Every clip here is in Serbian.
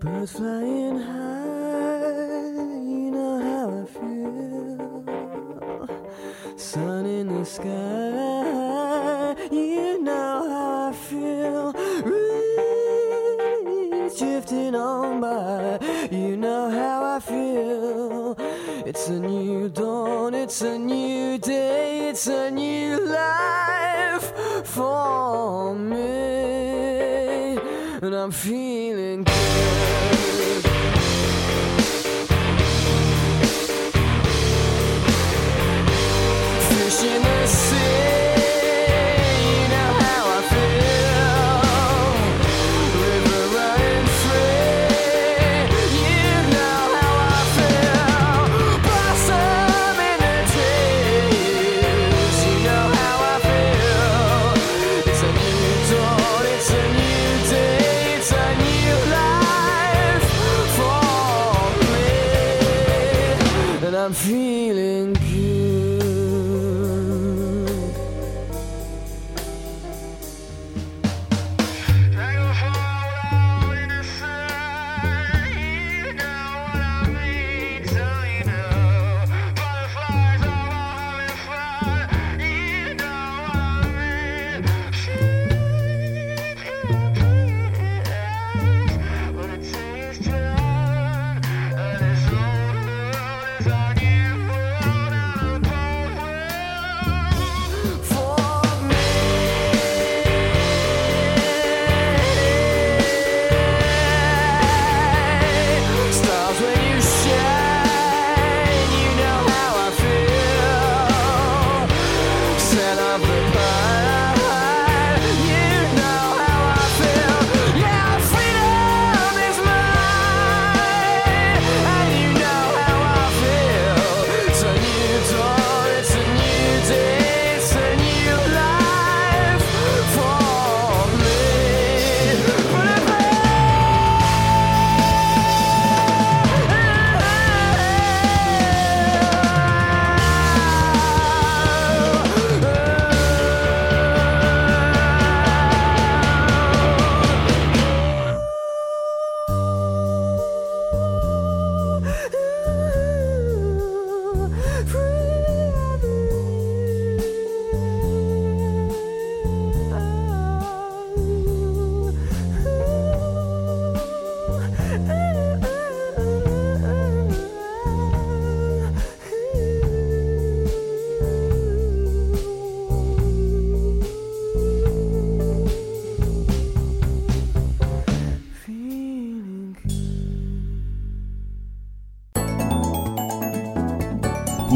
Birds flying high, you know how I feel. Sun in the sky, you know how I feel. Breeze drifting on by, you know how I feel. It's a new dawn, it's a new day, it's a new life for me. And I'm feeling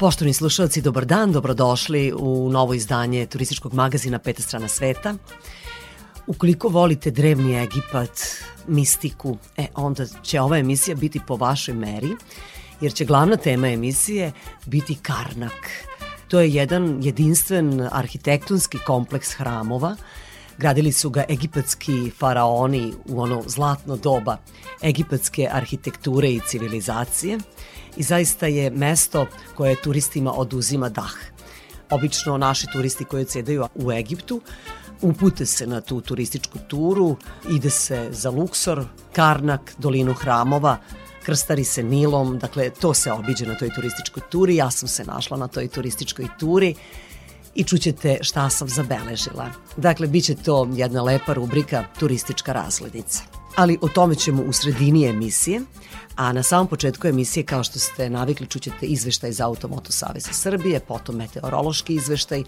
Poštovni slušalci, dobar dan, dobrodošli u novo izdanje turističkog magazina Peta strana sveta. Ukoliko volite drevni Egipat, mistiku, e, onda će ova emisija biti po vašoj meri, jer će glavna tema emisije biti Karnak. To je jedan jedinstven arhitektonski kompleks hramova. Gradili su ga egipatski faraoni u ono zlatno doba egipatske arhitekture i civilizacije i zaista je mesto koje turistima oduzima dah. Obično naši turisti koji cedaju u Egiptu upute se na tu turističku turu, ide se za Luksor, Karnak, dolinu hramova, krstari se Nilom, dakle to se obiđe na toj turističkoj turi, ja sam se našla na toj turističkoj turi i čućete šta sam zabeležila. Dakle, bit će to jedna lepa rubrika turistička razglednica. Ali o tome ćemo u sredini emisije, a na samom početku emisije, kao što ste navikli, čućete izveštaj za Automoto Saveza Srbije, potom meteorološki izveštaj,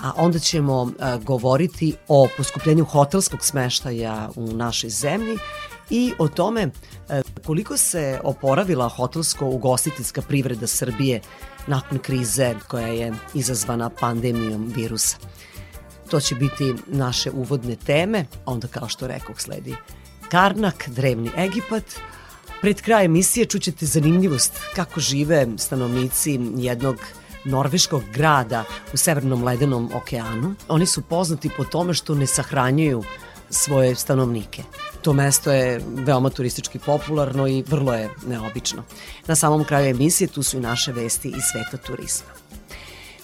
a onda ćemo a, govoriti o poskupljenju hotelskog smeštaja u našoj zemlji i o tome e, koliko se oporavila hotelsko-ugostiteljska privreda Srbije nakon krize koja je izazvana pandemijom virusa. To će biti naše uvodne teme, onda kao što rekao sledi Karnak, drevni Egipat, Pred kraj emisije čućete zanimljivost kako žive stanovnici jednog norveškog grada u Severnom ledenom okeanu. Oni su poznati po tome što ne sahranjuju svoje stanovnike. To mesto je veoma turistički popularno i vrlo je neobično. Na samom kraju emisije tu su i naše vesti iz sveta turizma.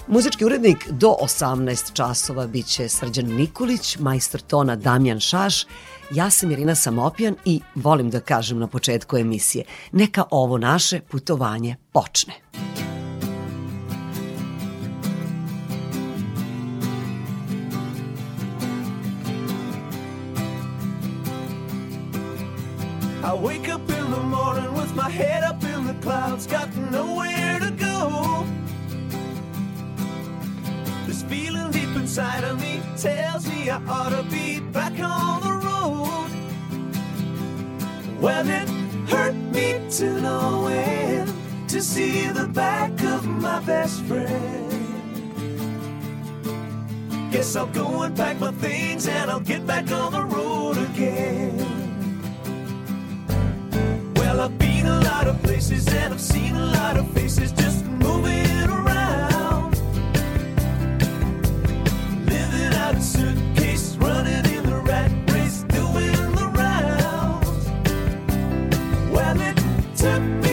Muzički urednik do 18 časova biće Srđan Nikolić, majstor tona Damjan Šaš, ja sam Irina Samopjan i volim da kažem na početku emisije, neka ovo naše putovanje počne. I wake up in the morning with my head up in the clouds, got nowhere to go. This feeling deep inside of me tells me I ought to be back on the road. Well, it hurt me to no end to see the back of my best friend. Guess I'll go and pack my things and I'll get back on the road again. Well, I've been a lot of places and I've seen a lot of faces just moving around. Living out a suitcase, to.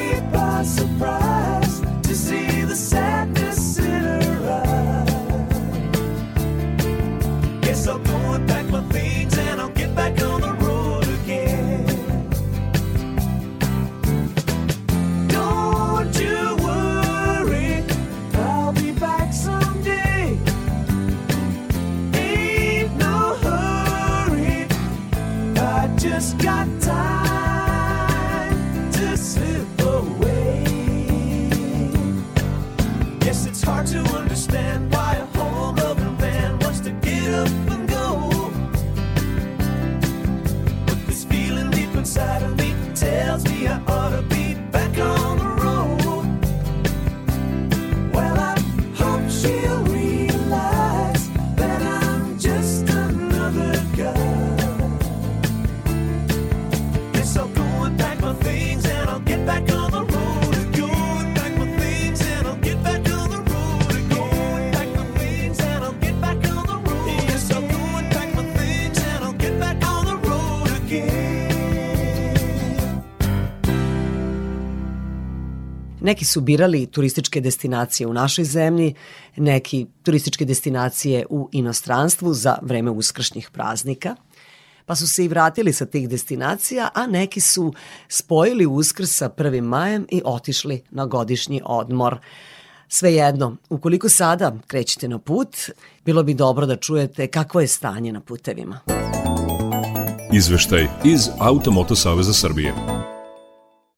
Neki su birali turističke destinacije u našoj zemlji, neki turističke destinacije u inostranstvu za vreme uskršnjih praznika, pa su se i vratili sa tih destinacija, a neki su spojili uskrs sa 1. majem i otišli na godišnji odmor. Svejedno, ukoliko sada krećete na put, bilo bi dobro da čujete kakvo je stanje na putevima. Izveštaj iz Automoto Saveza Srbije.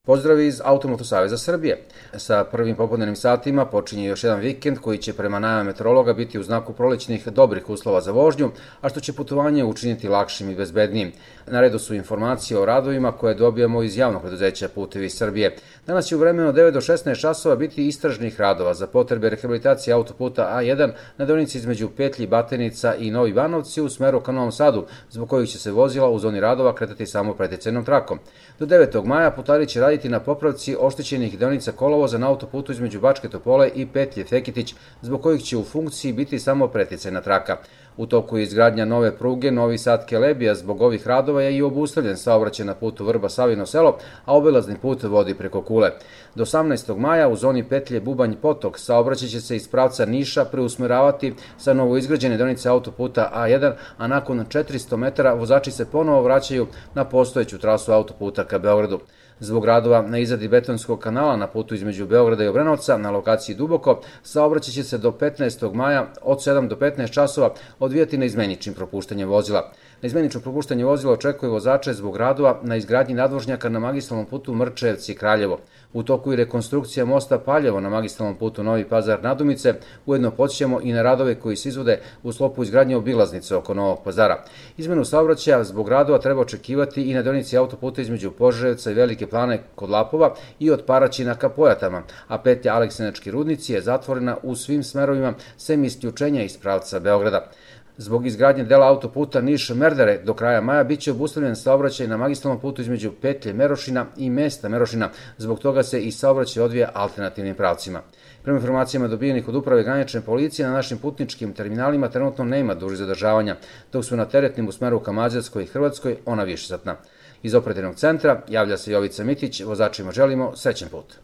Pozdrav iz Automoto Saveza Srbije. Sa prvim popodnevnim satima počinje još jedan vikend koji će prema najava meteorologa biti u znaku prolećnih dobrih uslova za vožnju, a što će putovanje učiniti lakšim i bezbednijim. Na redu su informacije o radovima koje dobijamo iz javnog preduzeća Putevi Srbije. Danas će u vremenu od 9 do 16 časova biti istražnih radova za potrebe rehabilitacije autoputa A1 na deonici između Petlji, Batenica i Novi Banovci u smeru ka Novom Sadu, zbog kojih će se vozila u zoni radova kretati samo preticajnom trakom. Do 9. maja putari će raditi na popravci oštećenih deonica kolovoza na autoputu između Bačke Topole i Petlje Fekitić, zbog kojih će u funkciji biti samo preticajna traka. U toku je izgradnja nove pruge Novi Sad Kelebija zbog ovih radova je i obustavljen saobraćaj na putu Vrba Savino selo, a obilazni put vodi preko Kule. Do 18. maja u zoni petlje Bubanj Potok saobraćaj će se iz pravca Niša preusmeravati sa novoizgrađene deonice autoputa A1, a nakon 400 metara vozači se ponovo vraćaju na postojeću trasu autoputa ka Beogradu. Zbog radova na izradi betonskog kanala na putu između Beograda i Obrenovca na lokaciji Duboko, saobraćaj će se do 15. maja od 7 do 15 časova odvijati na izmeničnim propuštanjem vozila. Na izmenično propuštanje vozila očekuje vozače zbog radova na izgradnji nadvožnjaka na magistralnom putu Mrčevci-Kraljevo. U toku je rekonstrukcija mosta Paljevo na magistralnom putu Novi Pazar-Nadumice, ujedno podsjećamo i na radove koji se izvode u slopu izgradnje obilaznice oko Novog Pazara. Izmenu saobraćaja zbog radova treba očekivati i na deonici autoputa između Požarevca i Velike plane kod Lapova i od Paraćina ka Pojatama, a petlja Aleksinački rudnici je zatvorena u svim smerovima sem isključenja iz pravca Beograda. Zbog izgradnje dela autoputa Niš-Merdare do kraja maja biće obustavljen saobraćaj na magistralnom putu između petlje Merošina i mesta Merošina. Zbog toga se i saobraćaj odvija alternativnim pravcima. Prema informacijama dobijenih od uprave granične policije, na našim putničkim terminalima trenutno nema duži zadržavanja, dok su na teretnim u smeru ka Mađarskoj i Hrvatskoj ona višesatna. Iz operativnog centra javlja se Jovica Mitić, vozačima želimo srećen put.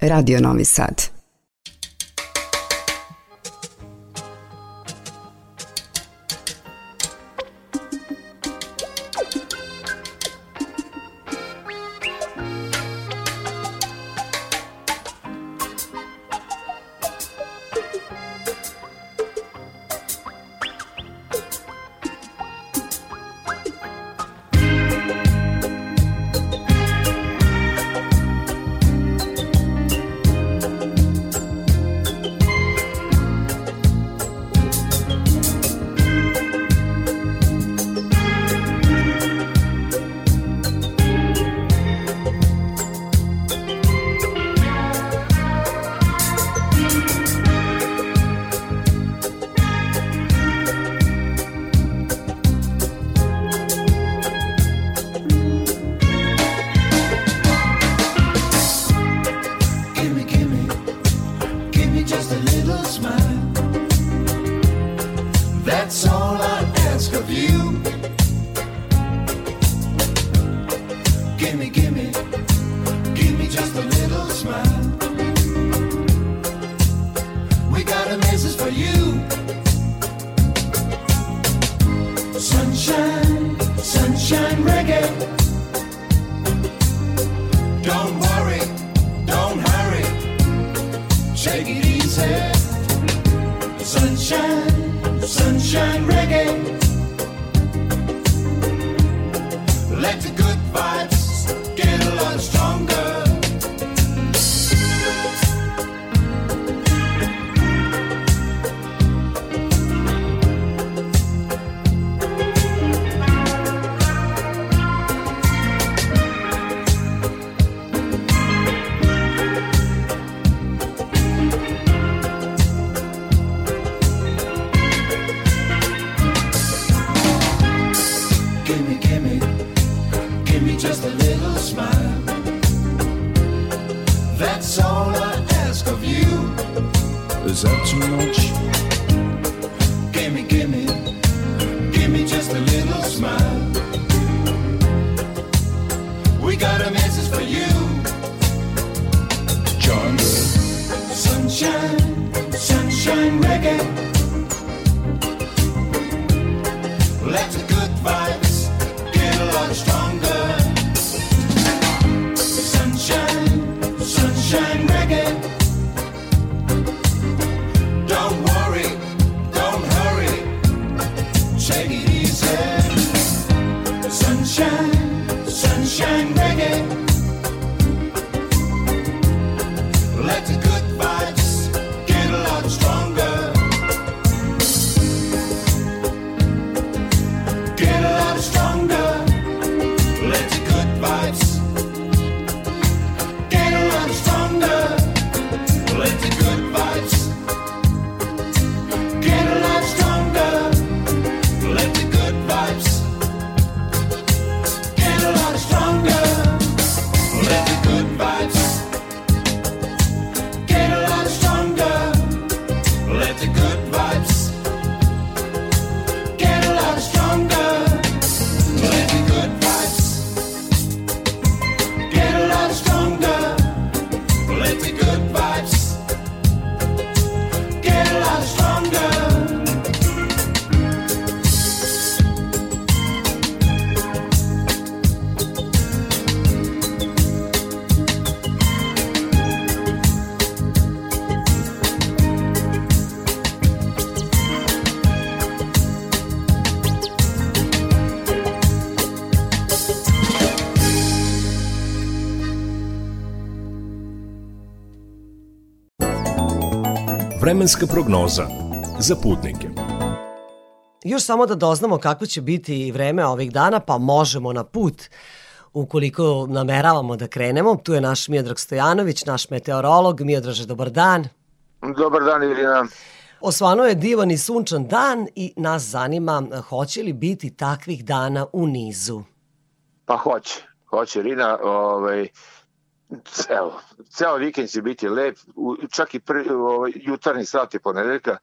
Radio Novi Sad. Vremenska prognoza za putnike. Još samo da doznamo kako će biti vreme ovih dana, pa možemo na put ukoliko nameravamo da krenemo. Tu je naš Miodrag Stojanović, naš meteorolog. Miodraže, dobar dan. Dobar dan, Irina. Osvano je divan i sunčan dan i nas zanima hoće li biti takvih dana u nizu. Pa hoće. Hoće, Irina. Ovaj, evo, ceo vikend će biti lep, čak i prvi, ovaj, jutarnji sat je ponedeljka,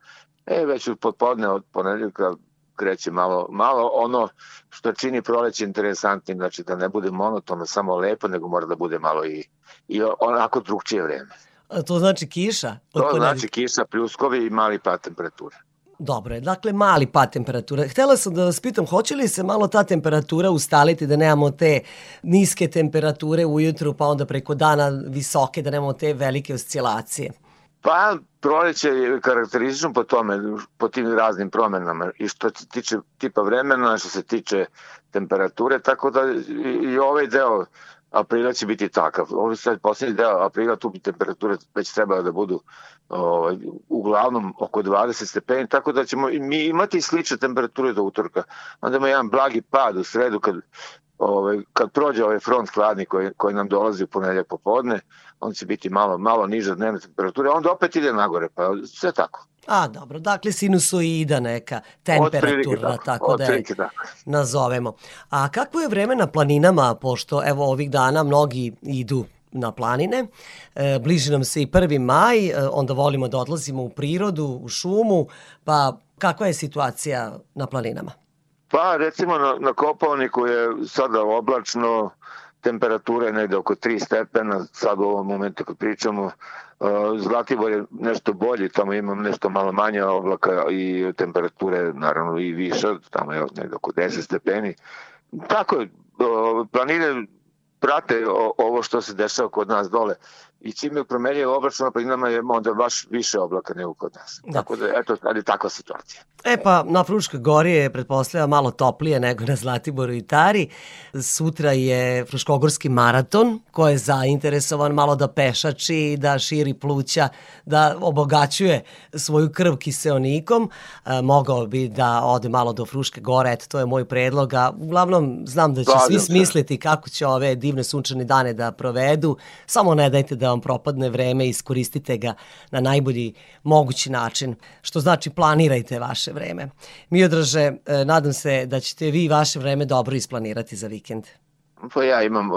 e, već od popodne od ponedeljka kreće malo, malo ono što čini proleće interesantnim, znači da ne bude monotono, samo lepo, nego mora da bude malo i, i onako drugčije vreme. A To znači kiša? od To znači kiša, pljuskovi i mali pad temperature. Dobro je, dakle mali pad temperature. Htela sam da vas pitam, hoće li se malo ta temperatura ustaliti da nemamo te niske temperature ujutru pa onda preko dana visoke, da nemamo te velike oscilacije? Pa, proleće je karakteristično po tome, po tim raznim promenama i što se tiče tipa vremena, što se tiče temperature, tako da i ovaj deo aprila će biti takav. Ovo sad poslednji deo aprila, tu bi temperature već trebalo da budu ovaj, uglavnom oko 20 stepeni, tako da ćemo mi imati slične temperature do utorka. Onda ima jedan blagi pad u sredu kad ovaj, kad prođe ovaj front hladni koji, koji nam dolazi u ponedjeljak popodne, on će biti malo, malo niže dnevne temperature, onda opet ide nagore, pa sve tako. A, dobro, dakle sinusoida neka temperaturna, Otprilike tako da je tako. nazovemo. A kakvo je vreme na planinama, pošto evo ovih dana mnogi idu na planine, e, bliži nam se i 1. maj, e, onda volimo da odlazimo u prirodu, u šumu, pa kakva je situacija na planinama? Pa recimo na, na Kopavniku je sada oblačno, temperatura je negde oko 3 stepena, sad u ovom momentu kad pričamo, Uh, Zlatibor je nešto bolji, tamo imam nešto malo manje oblaka i temperature naravno i više, tamo je negde oko 10 stepeni. Tako je, uh, planine prate ovo što se dešava kod nas dole i čim je promenio oblačno na planinama je onda baš više oblaka nego kod nas. Da. Tako da, eto, ali takva situacija. E pa, na Fruškoj gori je, pretpostavlja, malo toplije nego na Zlatiboru i Tari. Sutra je Fruškogorski maraton, ko je zainteresovan malo da pešači, da širi pluća, da obogaćuje svoju krv kiseonikom. E, mogao bi da ode malo do Fruške gore, eto, to je moj predlog. A uglavnom, znam da će Slažem svi se. smisliti kako će ove divne sunčane dane da provedu. Samo ne dajte da vam propadne vreme, iskoristite ga na najbolji mogući način, što znači planirajte vaše vreme. Miodraže, e, nadam se da ćete vi vaše vreme dobro isplanirati za vikend. Pa ja imam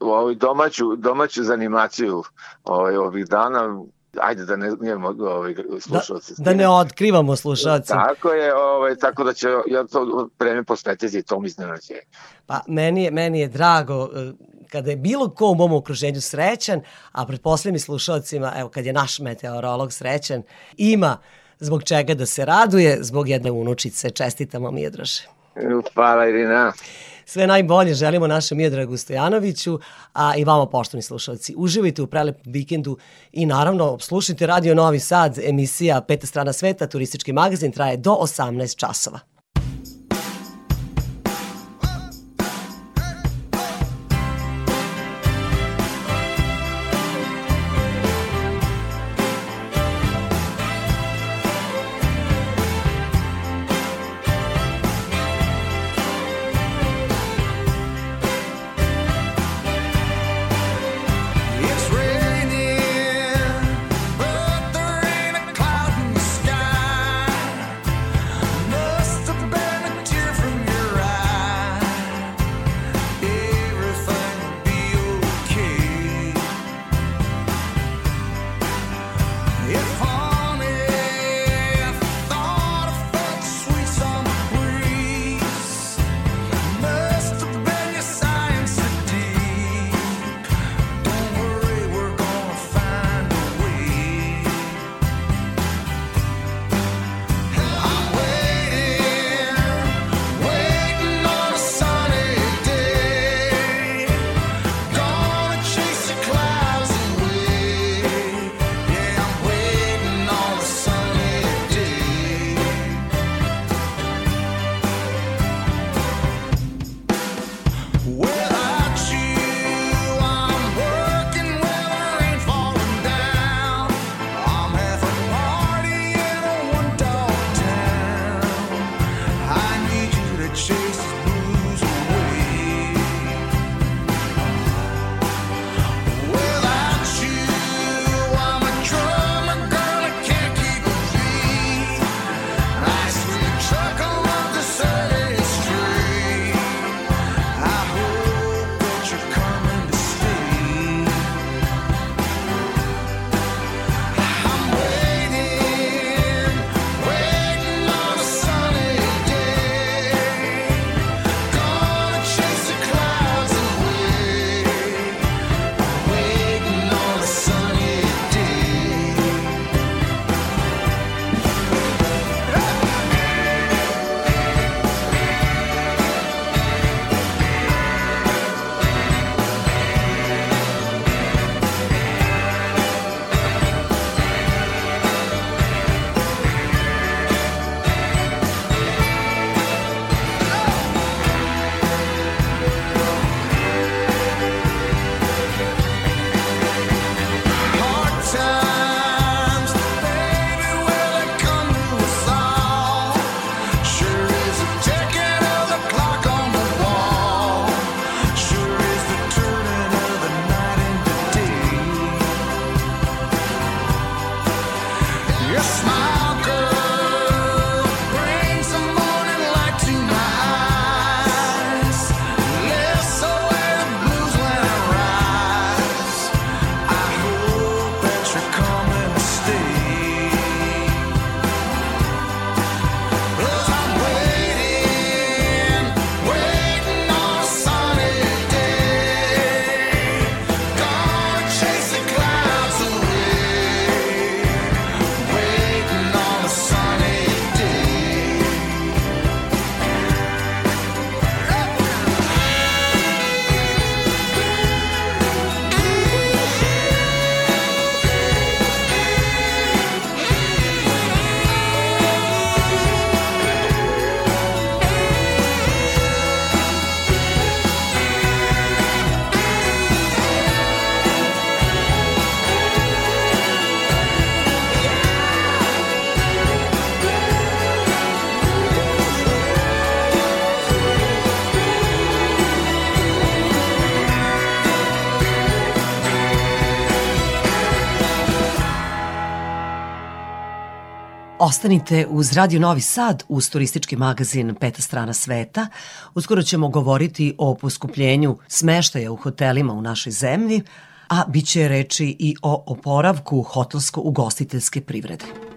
ovaj domaću, domaću zanimaciju ovaj, ovih dana, ajde da ne imamo ovaj, Da, slušalci. da ne otkrivamo slušalcima. Tako je, ovaj, tako da će ja to vreme posvetiti tom iznenađenju. Pa meni je, meni je drago e, kada je bilo ko u mom okruženju srećan, a pretpostavljam i slušalcima, evo kad je naš meteorolog srećan, ima zbog čega da se raduje, zbog jedne unučice. Čestitamo Miodraže. Hvala Irina. Sve najbolje želimo našem Miodragu Stojanoviću, a i vama poštovni slušalci. Uživajte u prelepom vikendu i naravno slušajte Radio Novi Sad, emisija Peta strana sveta, turistički magazin traje do 18 časova. Ostanite uz Radio Novi Sad, uz turistički magazin Peta strana sveta. Uskoro ćemo govoriti o poskupljenju smeštaja u hotelima u našoj zemlji, a bit će reči i o oporavku hotelsko-ugostiteljske privrede.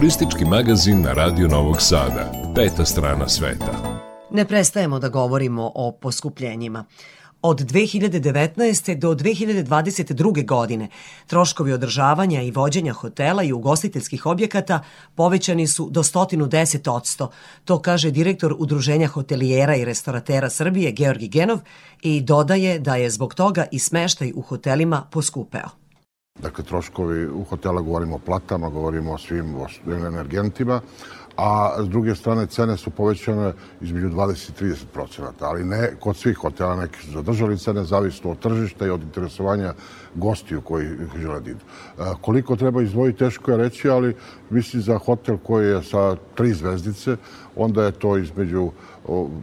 Turistički magazin na Radio Novog Sada. Peta strana sveta. Ne prestajemo da govorimo o poskupljenjima. Od 2019. do 2022. godine troškovi održavanja i vođenja hotela i ugostiteljskih objekata povećani su do 110%. To kaže direktor Udruženja hotelijera i restoratera Srbije Georgi Genov i dodaje da je zbog toga i smeštaj u hotelima poskupeo. Dakle, troškovi u hotela govorimo o platama, govorimo o svim energentima, a s druge strane cene su povećane između 20 i 30 procenata, ali ne kod svih hotela, neki su zadržali cene, zavisno od tržišta i od interesovanja gostiju koji žele da idu. E, Koliko treba izdvojiti, teško je reći, ali mislim za hotel koji je sa tri zvezdice, onda je to između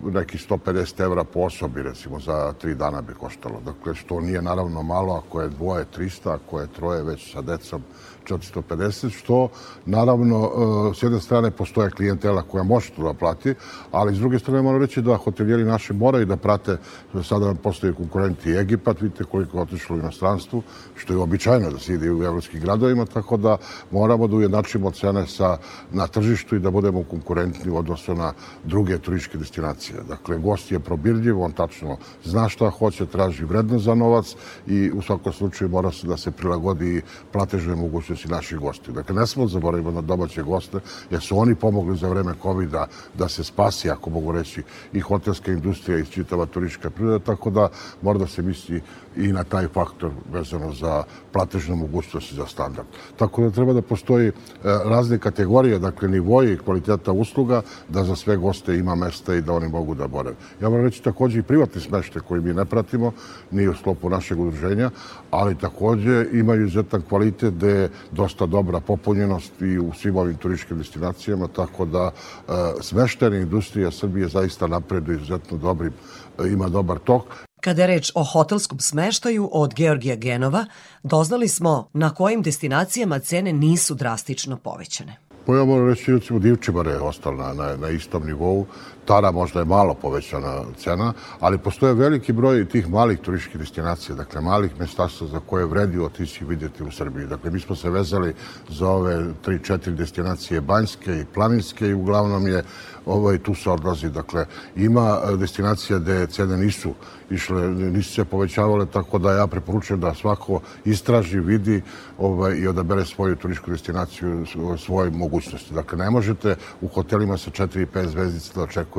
neki 150 evra po osobi, recimo, za tri dana bi koštalo. Dakle, što nije naravno malo, ako je dvoje 300, ako je troje već sa decom 450, što naravno e, s jedne strane postoje klijentela koja može to da plati, ali s druge strane moram reći da hotelijeri naši moraju da prate, sada nam postoje konkurenti Egipat, vidite koliko je otišlo u inostranstvu, što je običajno da se ide u evropskim gradovima, tako da moramo da ujednačimo cene sa, na tržištu i da budemo konkurentni u odnosu na druge turističke destinacije. Dakle, gost je probirljiv, on tačno zna šta hoće, traži vredno za novac i u svakom slučaju mora se da se prilagodi platežne mogućnosti naših gosti. Dakle, ne smo zaboravimo na domaće goste, jer su oni pomogli za vreme covid da se spasi, ako mogu reći, i hotelska industrija i čitava turistička priroda, tako da mora da se misli i na taj faktor vezano za platežne mogućnosti za standard. Tako da treba da postoji e, razne kategorije, dakle nivoji i kvaliteta usluga, da za sve goste ima mesta i da oni mogu da borave. Ja moram reći takođe i privatni smešte koji mi ne pratimo, nije u sklopu našeg udruženja, ali takođe imaju izuzetan kvalitet gde je dosta dobra popunjenost i u svim ovim turističkim destinacijama, tako da e, smeštena industrija Srbije zaista napreduje izuzetno dobrim, e, ima dobar tok. Kada je reč o hotelskom smeštaju od Georgija Genova, doznali smo na kojim destinacijama cene nisu drastično povećane. Pa ja moram reći, recimo, Divčibara je ostala na, na, na istom nivou. Tara možda je malo povećana cena, ali postoje veliki broj tih malih turističkih destinacija, dakle malih mestasta za koje vredi otići vidjeti u Srbiji. Dakle, mi smo se vezali za ove 3-4 destinacije banjske i planinske i uglavnom je ovaj, tu se odlazi. Dakle, ima e, destinacija gde cene nisu išle, nisu se povećavale, tako da ja preporučujem da svako istraži, vidi ovaj, i odabere svoju turističku destinaciju, svoje mogućnosti. Dakle, ne možete u hotelima sa 4 i 5 zvezdica da očekujete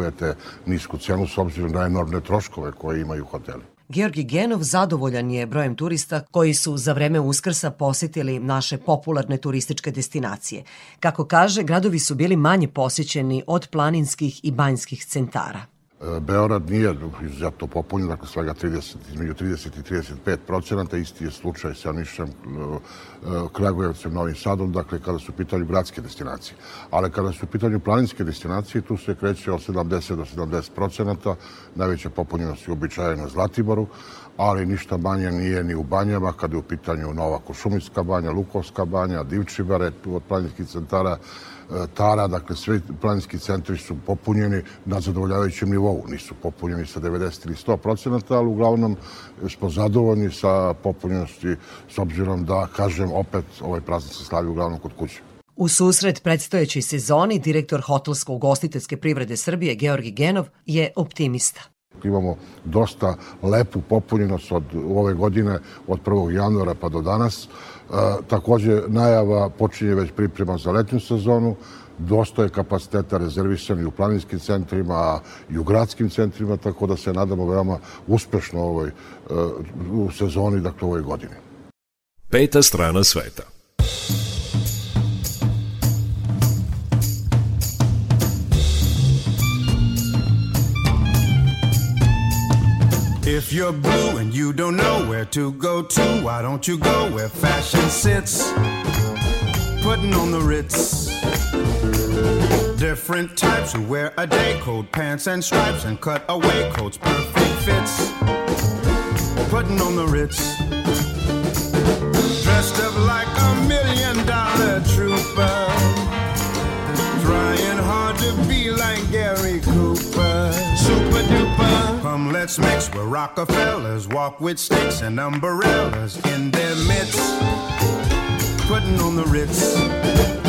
nisku cenu s obzirom na enormne troškove koje imaju hoteli. Georgi Genov zadovoljan je brojem turista koji su za vreme Uskrsa posetili naše popularne turističke destinacije. Kako kaže, gradovi su bili manje posjećeni od planinskih i banjskih centara. Beograd nije izuzetno popunjen, dakle svega 30, između 30 i 35 procenata, isti je slučaj sa Nišem, e, e, Kragujevcem, Novim Sadom, dakle kada su pitanju gradske destinacije. Ali kada su pitanju planinske destinacije, tu se kreće od 70 do 70 procenata, najveća popunjenost je uobičajena na Zlatiboru, ali ništa manje nije ni u banjama, kada je u pitanju Nova Košumitska banja, Lukovska banja, Divčibare, tu od planinskih centara, Tara, dakle svi planinski centri su popunjeni na zadovoljavajućem nivou. Nisu popunjeni sa 90 ili 100 procenata, ali uglavnom smo zadovoljni sa popunjenosti s obzirom da, kažem, opet ovaj praznik se slavi uglavnom kod kuće. U susret predstojećoj sezoni direktor hotelsko-ugostiteljske privrede Srbije Georgi Genov je optimista. Imamo dosta lepu popunjenost od ove godine, od 1. januara pa do danas. E, takođe, najava počinje već priprema za letnju sezonu. Dosta je kapaciteta rezervisani u planinskim centrima i u gradskim centrima, tako da se nadamo veoma uspešno ovoj, e, u sezoni, dakle, ovoj godini. Peta strana sveta. If you're blue and you don't know where to go to, why don't you go where fashion sits? Putting on the Ritz. Different types who wear a day coat, pants and stripes, and cut away coats, perfect fits. Putting on the Ritz. Dressed up like a million dollar trooper. Trying hard to be like Gary Cooper. Super duper. Come, let's mix where Rockefellers walk with sticks and umbrellas in their midst. Putting on the Ritz.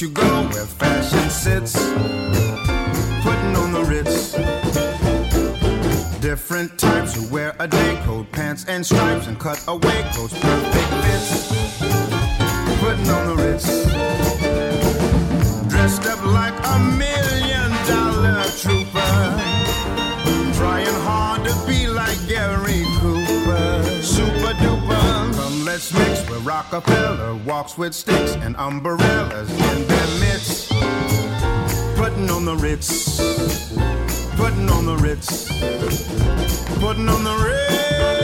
You go where fashion sits? Putting on the Ritz. different types who wear a day coat, pants and stripes, and cut away coats, perfect fits. Putting on the Ritz. Dressed up like a million dollar trooper. Trying hard to be like Gary Cooper. Super duper. Come, let's mix where Rockefeller walks with sticks and umbrellas Ritz. Putting on the Ritz. Putting on the Ritz.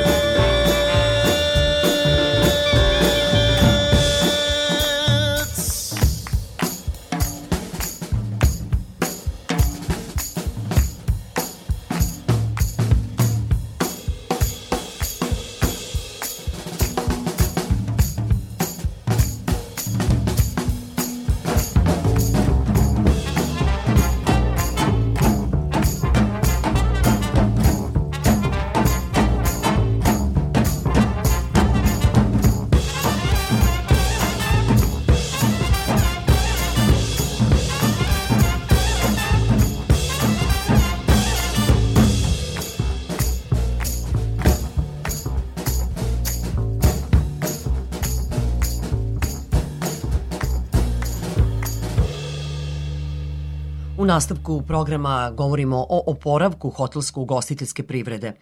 Nastavku programa govorimo o oporavku hotelsko-ugostiteljske privrede.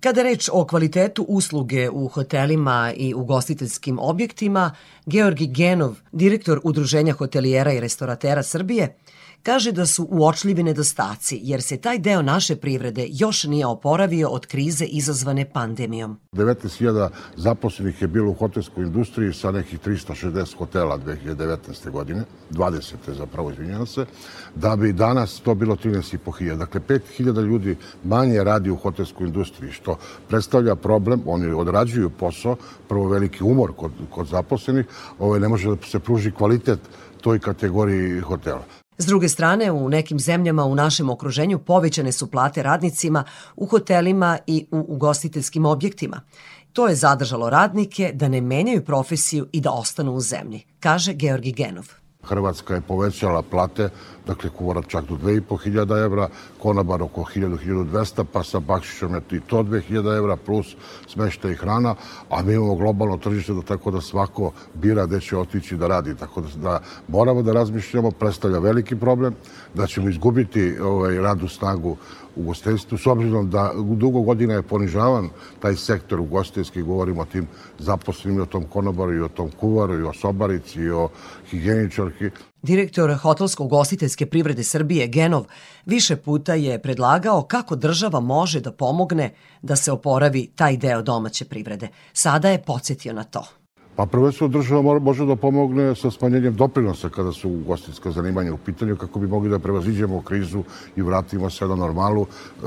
Kada je reč o kvalitetu usluge u hotelima i ugostiteljskim objektima, Georgi Genov, direktor Udruženja hotelijera i restoratera Srbije, kaže da su uočljivi nedostaci, jer se taj deo naše privrede još nije oporavio od krize izazvane pandemijom. 19.000 zaposlenih je bilo u hotelskoj industriji sa nekih 360 hotela 2019. godine, 20. zapravo, izvinjavam se, da bi danas to bilo 13.500. Dakle, 5.000 ljudi manje radi u hotelskoj industriji, što predstavlja problem, oni odrađuju posao, prvo veliki umor kod, kod zaposlenih, ovaj, ne može da se pruži kvalitet toj kategoriji hotela. S druge strane, u nekim zemljama u našem okruženju povećane su plate radnicima u hotelima i u ugostiteljskim objektima. To je zadržalo radnike da ne menjaju profesiju i da ostanu u zemlji, kaže Georgi Genov. Hrvatska je povećala plate, dakle kuvara čak do 2500 evra, konabar oko 1000-1200, pa sa bakšišom je i to 2000 evra plus smešta i hrana, a mi imamo globalno tržište da tako da svako bira gde će otići da radi, tako da, da moramo da razmišljamo, predstavlja veliki problem, da ćemo izgubiti ovaj, radnu snagu ugostiteljstvu, s obzirom da dugo godina je ponižavan taj sektor ugostiteljski, govorimo o tim zaposlenim, o tom konobaru, i o tom kuvaru, i o sobarici, i o higijeničarki. Direktor hotelsko-ugostiteljske privrede Srbije Genov više puta je predlagao kako država može da pomogne da se oporavi taj deo domaće privrede. Sada je podsjetio na to. Pa prvenstveno država može da pomogne sa smanjenjem doprinosa kada su ugostiteljska zanimanja u pitanju kako bi mogli da prevaziđemo krizu i vratimo se na normalu e,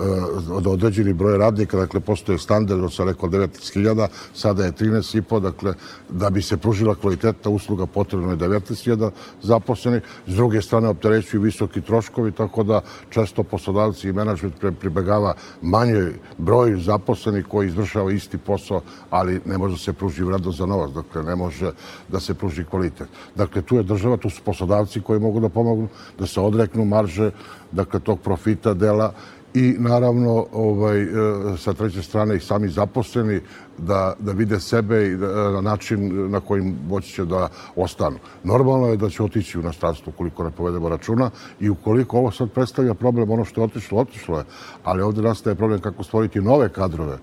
od određeni broj radnika, dakle postoje standard od sam rekao 19.000, sada je 13.500, dakle da bi se pružila kvalitetna usluga potrebno je 19.000 zaposlenih, s druge strane opterećuju visoki troškovi, tako da često poslodavci i menadžment pribegava manje broju zaposlenih koji izvršava isti posao, ali ne može da se pruži vredno za novac, dakle ne može da se pruži kvalitet. Dakle, tu je država, tu su poslodavci koji mogu da pomognu, da se odreknu marže, dakle, tog profita dela i naravno ovaj, e, sa treće strane i sami zaposleni da, da vide sebe i da, na način na kojim moći će da ostanu. Normalno je da će otići u inostranstvo ukoliko ne povedemo računa i ukoliko ovo sad predstavlja problem, ono što je otišlo, otišlo je, ali ovde nastaje problem kako stvoriti nove kadrove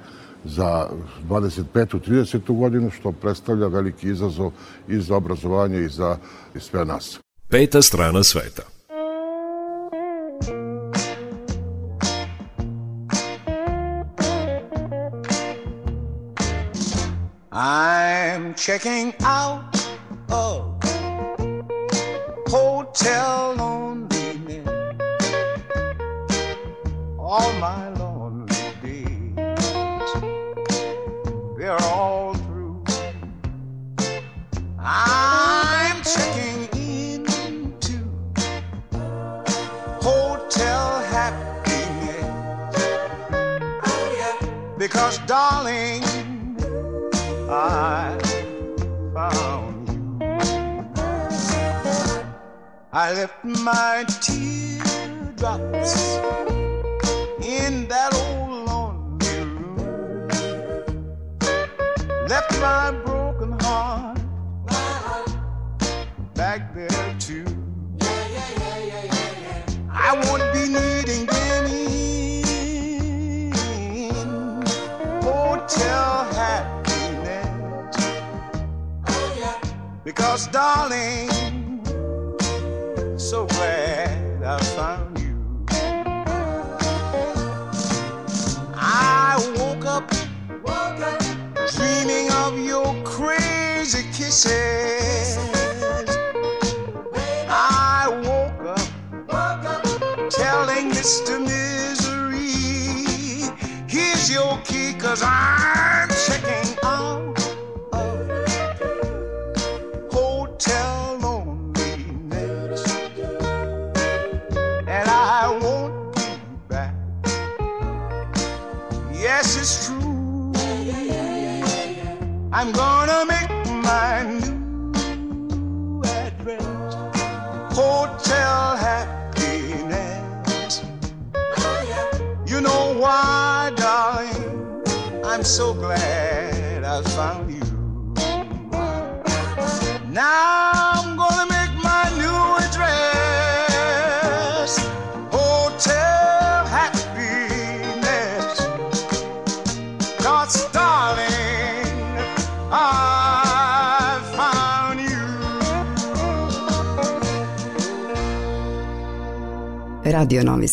za 25. 30. godinu, što predstavlja veliki izazov i za obrazovanje i za i sve nas. Peta strana sveta. I'm checking out of hotel loneliness. All my lonely they're all through. I'm checking into hotel happiness. Because, darling, I found you. I left my teardrops in that old left my broken heart my heart. back there too. Yeah, yeah, yeah, I won't be needing any hotel happiness. Oh, Because, darling, so glad I found you. I woke up, dreaming of your crazy kisses. I woke up, telling Mr. Misery, here's your key, cause I'm checking out I'm gonna make my new address hotel happiness. You know why, darling? I'm so glad I found you. Now Radio Novi.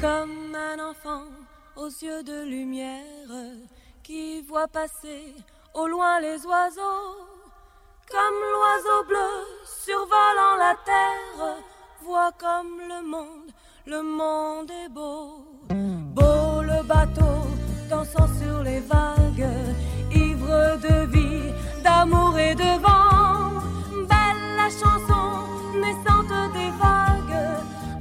Comme un enfant aux yeux de lumière qui voit passer au loin les oiseaux. Comme l'oiseau bleu survolant la terre, voit comme le monde, le monde est beau. Beau le bateau dansant sur les vagues, de vie, d'amour et de vent. Belle la chanson naissante des vagues,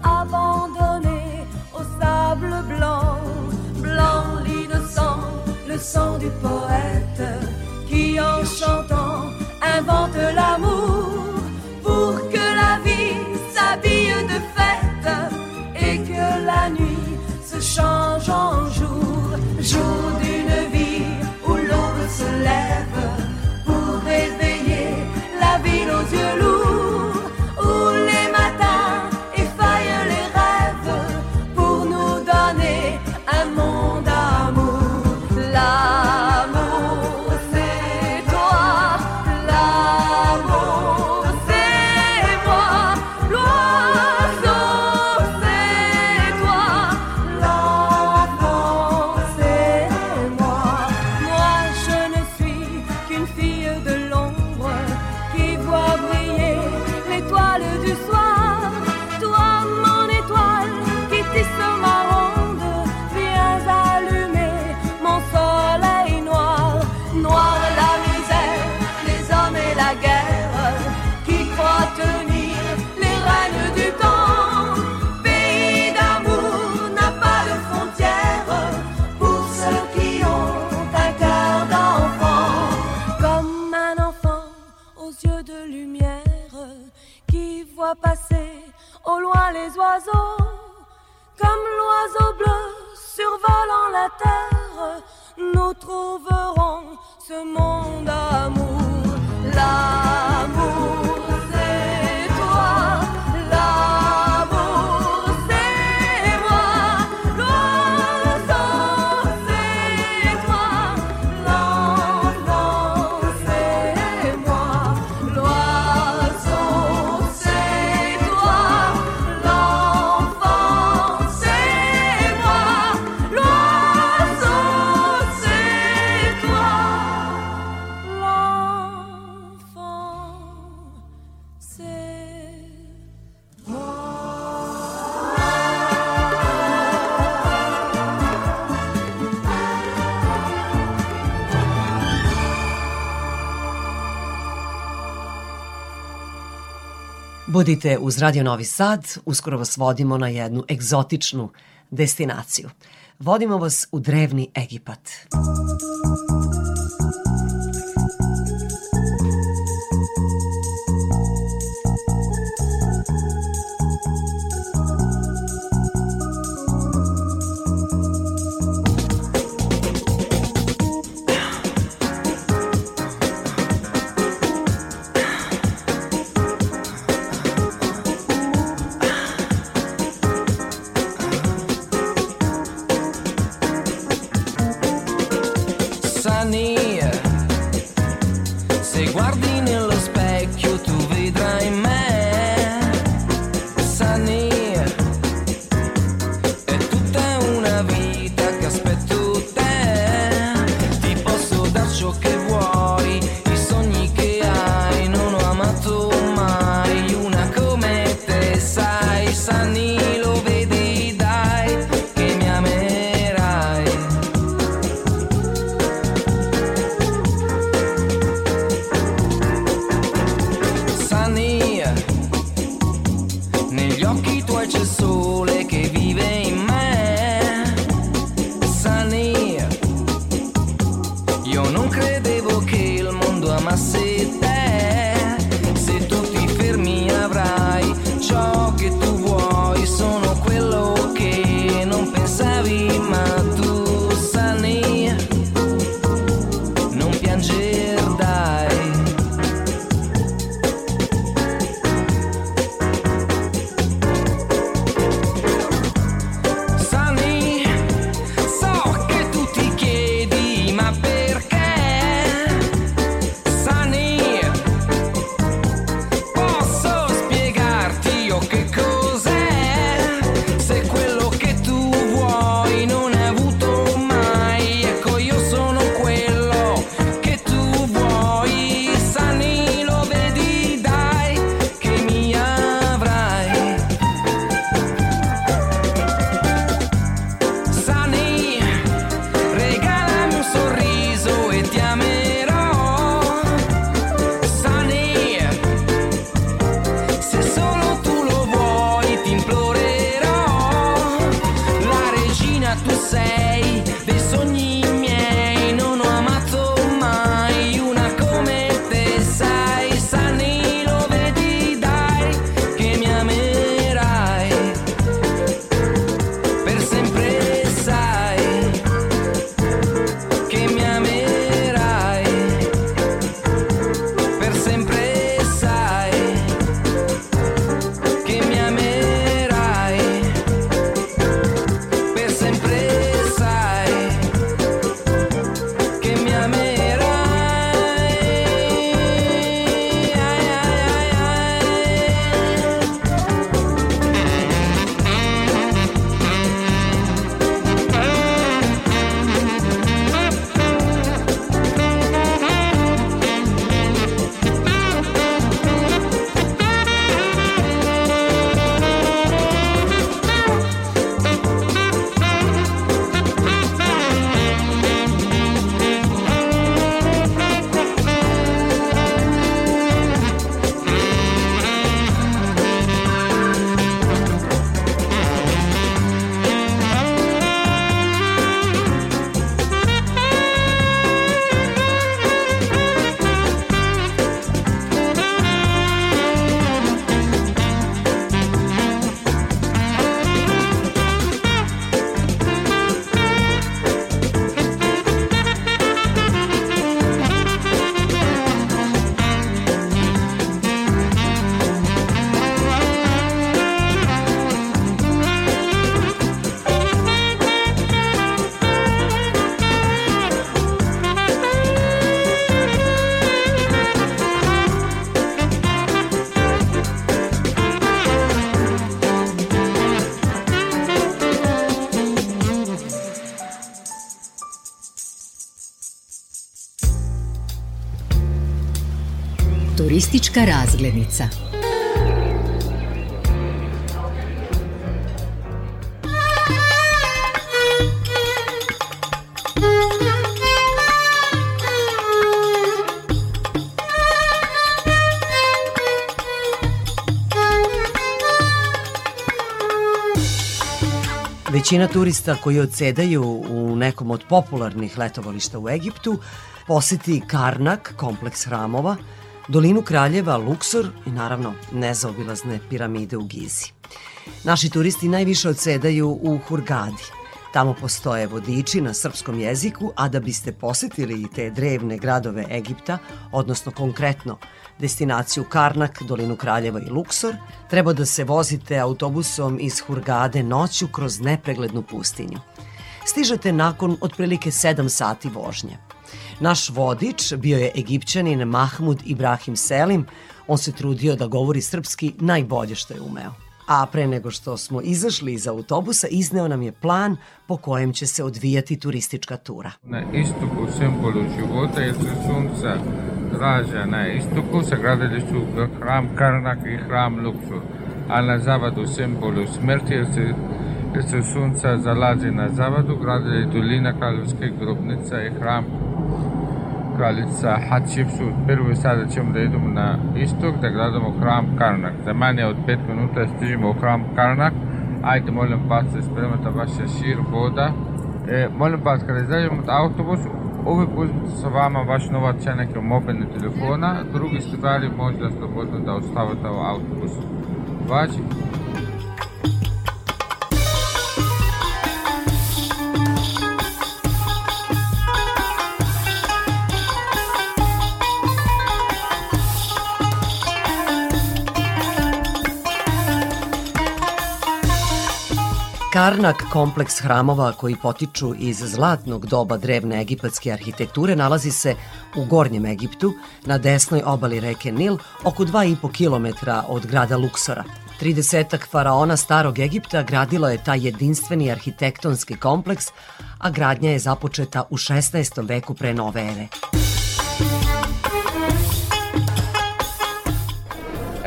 abandonnée au sable blanc. Blanc l'innocent, le sang du poète, qui en chantant invente l'amour pour que la vie s'habille de fête et que la nuit se change en jour, jour l'aube se passer au loin les oiseaux. Comme l'oiseau bleu survolant la terre, nous trouverons ce monde d'amour. L'amour, Budite uz Radio Novi Sad, uskoro vas vodimo na jednu egzotičnu destinaciju. Vodimo vas u drevni Egipat. occhi Turistička razglednica. Većina turista koji odsedaju u nekom od popularnih letovališta u Egiptu poseti Karnak, kompleks hramova, dolinu kraljeva, Luksor i naravno nezaobilazne piramide u Gizi. Naši turisti najviše odsedaju u Hurgadi. Tamo postoje vodiči na srpskom jeziku, a da biste posetili i te drevne gradove Egipta, odnosno konkretno destinaciju Karnak, Dolinu Kraljeva i Luksor, treba da se vozite autobusom iz Hurgade noću kroz nepreglednu pustinju. Stižete nakon otprilike 7 sati vožnje. Naš vodič bio je Egipćanin Mahmud Ibrahim Selim. On se trudio da govori srpski najbolje što je umeo. A pre nego što smo izašli iz autobusa, izneo nam je plan po kojem će se odvijati turistička tura. Na istoku simbolu života se sunca rađa na istoku sa gradilištu hram Karnak i hram Luksor, a na zavadu simbolu smrti jer se, se sunca zalazi na zavadu, gradili dolina Kraljevske grobnice i hram kraljica Hatshepsut. Prvo sada ćemo da idemo na istok, da gledamo hram Karnak. Za manje od 5 minuta stižemo u hram Karnak. Ajde, molim vas, da spremate vaše šir voda. E, molim vas, kada izađemo od autobusu, uvijek uzmite sa vama vaš novac i neke mobilne telefona. Drugi stvari možda slobodno da ostavite u autobusu. Važi? Karnak, kompleks hramova koji potiču iz zlatnog doba drevne egipatske arhitekture, nalazi se u Gornjem Egiptu, na desnoj obali reke Nil, oko 2,5 km od grada Luksora. Tridesetak faraona starog Egipta gradilo je taj jedinstveni arhitektonski kompleks, a gradnja je započeta u 16. veku pre nove ere.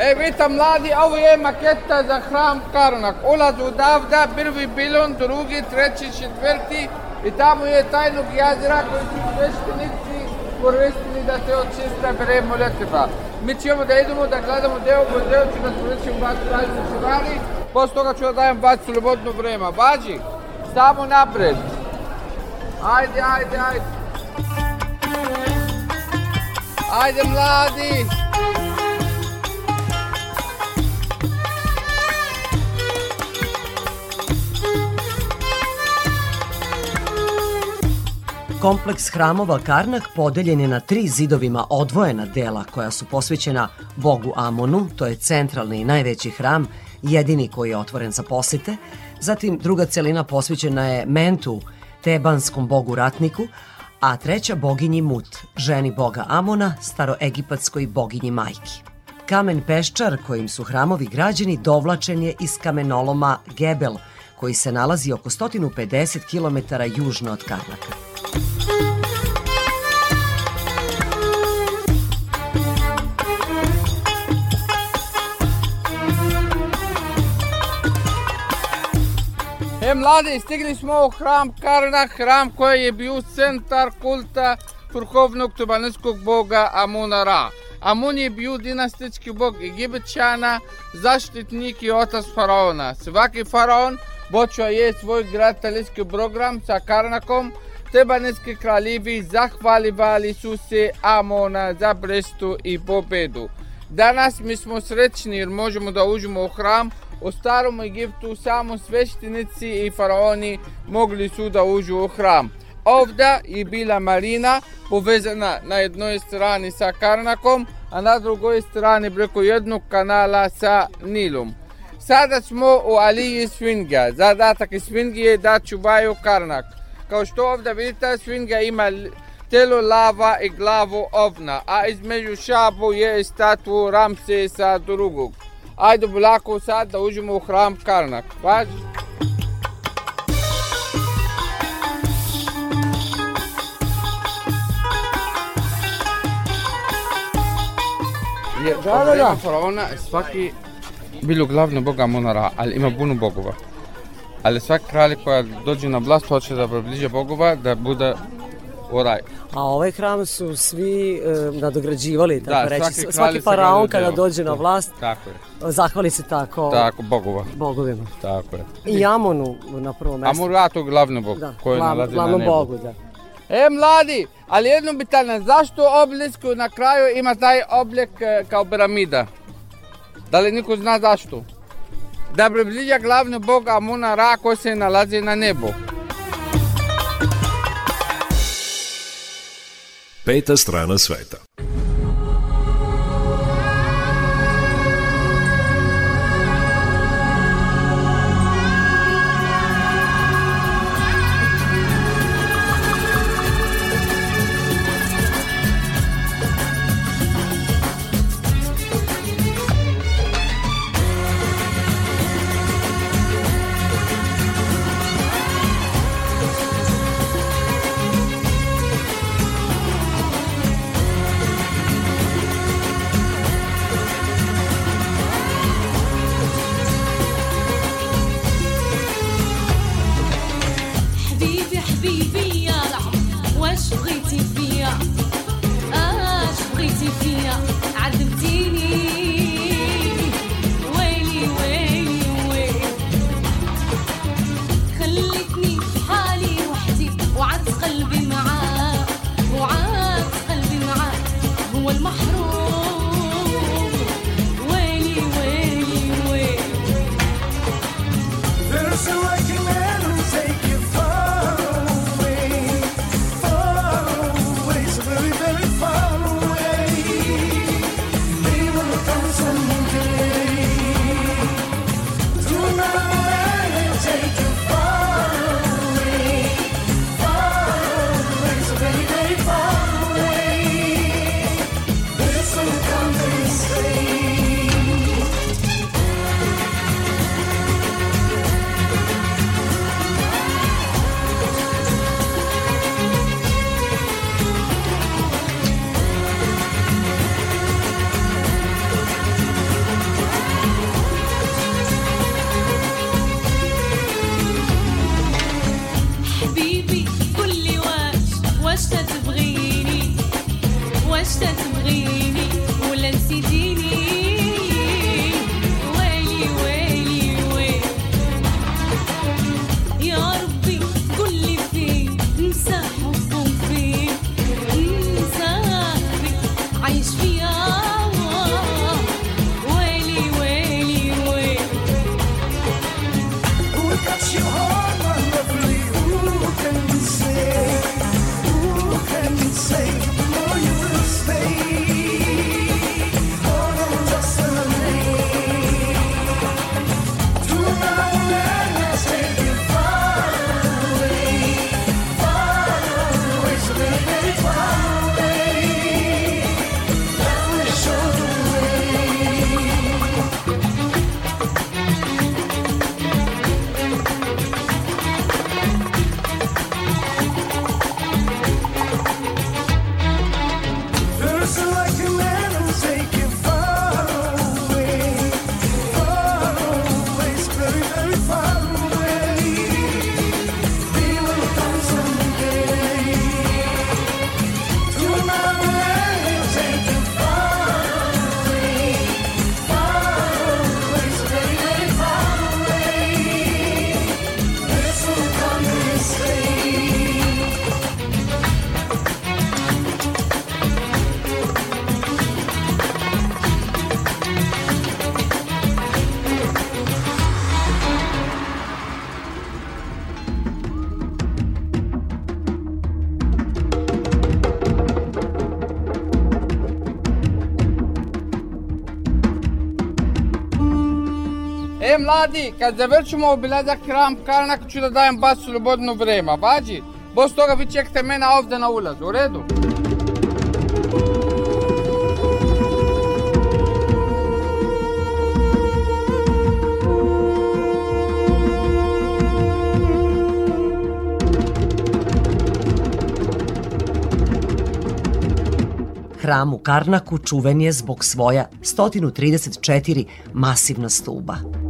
E, vidite mladi, ovo je maketa za hram Karnak. Ulaz odavda, prvi bilon, drugi, treći, četvrti i tamo je tajnog jezera koji su sveštenici koristili da se očiste pre molitva. Mi ćemo da idemo da gledamo deo po deo, ću nas reći u baš pravicu čuvari, posle toga ću da dajem baš slobodno vrema. Bađi, samo napred. Ajde, ajde, ajde. Ajde mladi. Kompleks hramova Karnak podeljen je na tri zidovima odvojena dela koja su posvećena bogu Amonu, to je centralni i najveći hram, jedini koji je otvoren za posete. Zatim druga celina posvećena je Mentu, tebanskom bogu ratniku, a treća boginji Mut, ženi boga Amona, staroegipatskoj boginji majki. Kamen peščar kojim su hramovi građeni dovlačen je iz kamenoloma Gebel, koji se nalazi oko 150 km južno od Karnaka. E, mladi, stigli smo u hram Karnak, hram koji je bio centar kulta vrhovnog tubaneskog boga Amuna Ra. Amun je bio dinastički bog Egipćana, zaštitnik i otac faraona. Svaki faraon počeo je svoj graditeljski program sa Karnakom, Tebaneski kraljevi zahvalivali su se Amona za brestu i pobedu. Danas mi smo srećni jer možemo da uđemo u hram. U starom Egiptu samo sveštenici i faraoni mogli su da uđu u hram. Ovda je bila marina povezana na jednoj strani sa Karnakom, a na drugoj strani preko jednog kanala sa Nilom. Sada smo u Aliji Svinga. Zadatak Svingi je da čuvaju Karnak. Kao što ovdje vidite, Svinga ima telo lava i glavu ovna, a između šabu je statu Ramsesa drugog. Ajde bulako sad da uđemo u hram Karnak. Važi? Jer Da, da, da. faraona svaki bilo glavno boga Monara, ali ima puno bogova. Ali svaki kralj koja dođe na vlast hoće da približe bogova, da bude u raj. A ovaj hram su svi e, nadograđivali, tako Da, reći. svaki Svaki, faraon kada deo. dođe na vlast, Tako je. zahvali se tako Tako, bogova. bogovima. Tako je. I Amonu na prvom mestu. Amur Ratu glavni bog Da, koji glav- nalazi na nebu. bogu, da. E, mladi, ali jedno pitanje, zašto obelisk na kraju ima taj oblik e, kao piramida? Дали никој зна зашто? Да приближа главно Бог Амуна Ра кој се налази на небо. Пета страна света. Mladi, kad završimo obilazak Hram Karnak ću da dajem baš slobodno vreme, vađi? Bos toga vi čekate mene ovde na ulazu, u redu? Hram u Karnaku čuven je zbog svoja 134 masivna stuba.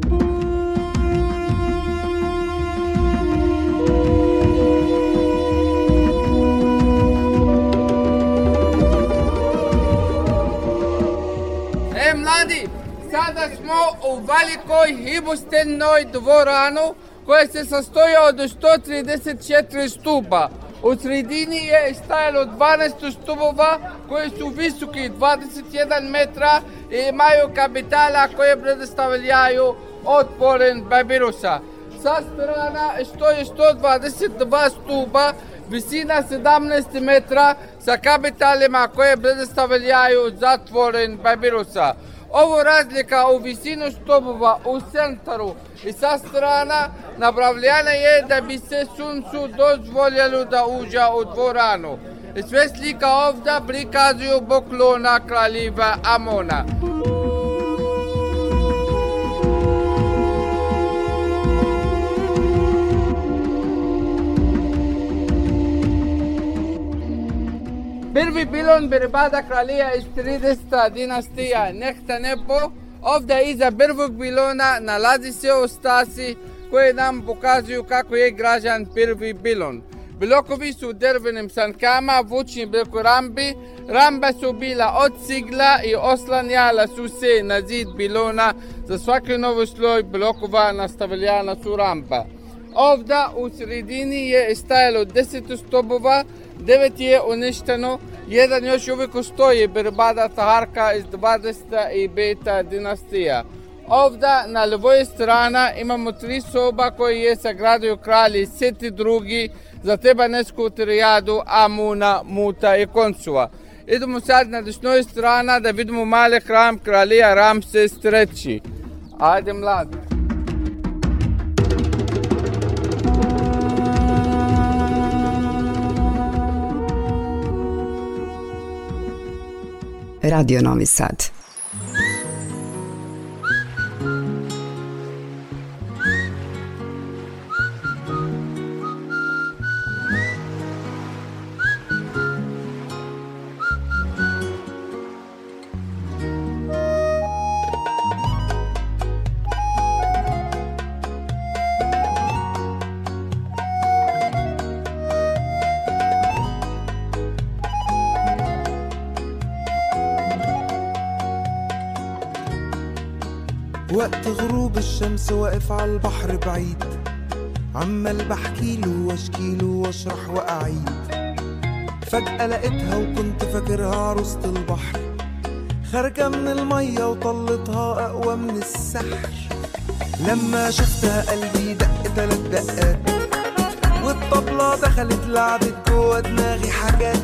Sada smo u velikoj hibostenoj dvoranu koja se sastoji od 134 stupa. U sredini je stajalo 12 stubova koji su visoki 21 metra i imaju kapitala koje predstavljaju otporen babirusa. Sa strana stoji 122 stuba, visina 17 metra sa kapitalima koje predstavljaju zatvoren babirusa. Ovo razlika u visinu stubova u centru i sa strana napravljena je da bi se suncu dozvoljelo da uđe u dvoranu. Sve slika ovdje prikazuju poklona kraljiva Amona. Prvi pilon Birbada kralija iz 30. dinastija Nehta Nepo. Ovdje iza prvog bilona nalazi se ostasi koje nam pokazuju kako je građan prvi bilon. Blokovi su u drvenim sankama, vučni bloko rambi. Ramba su bila od cigla i oslanjala su se na zid bilona. Za svaki novi sloj blokova nastavljana su rampa. Ovdje u sredini je stajalo 10 stobova, 9 je uništeno, jedan još uvijek stoji Birbada Taharka iz 25. dinastija. Ovda na levoj strana imamo tri soba koji je sagradio kralj Seti drugi za Tebanesku triadu Amuna, Muta i Koncua. Idemo sad na desnoj strana da vidimo mali hram kralja Ramses III. Ajde mladi. Radio Novi Sad. وقت غروب الشمس واقف على البحر بعيد. عمال بحكيله واشكيله واشرح وأعيد. فجأة لقيتها وكنت فاكرها عروسة البحر. خارجة من المية وطلتها أقوى من السحر. لما شفتها قلبي دق تلات دقات. والطبلة دخلت لعبت جوا دماغي حاجات.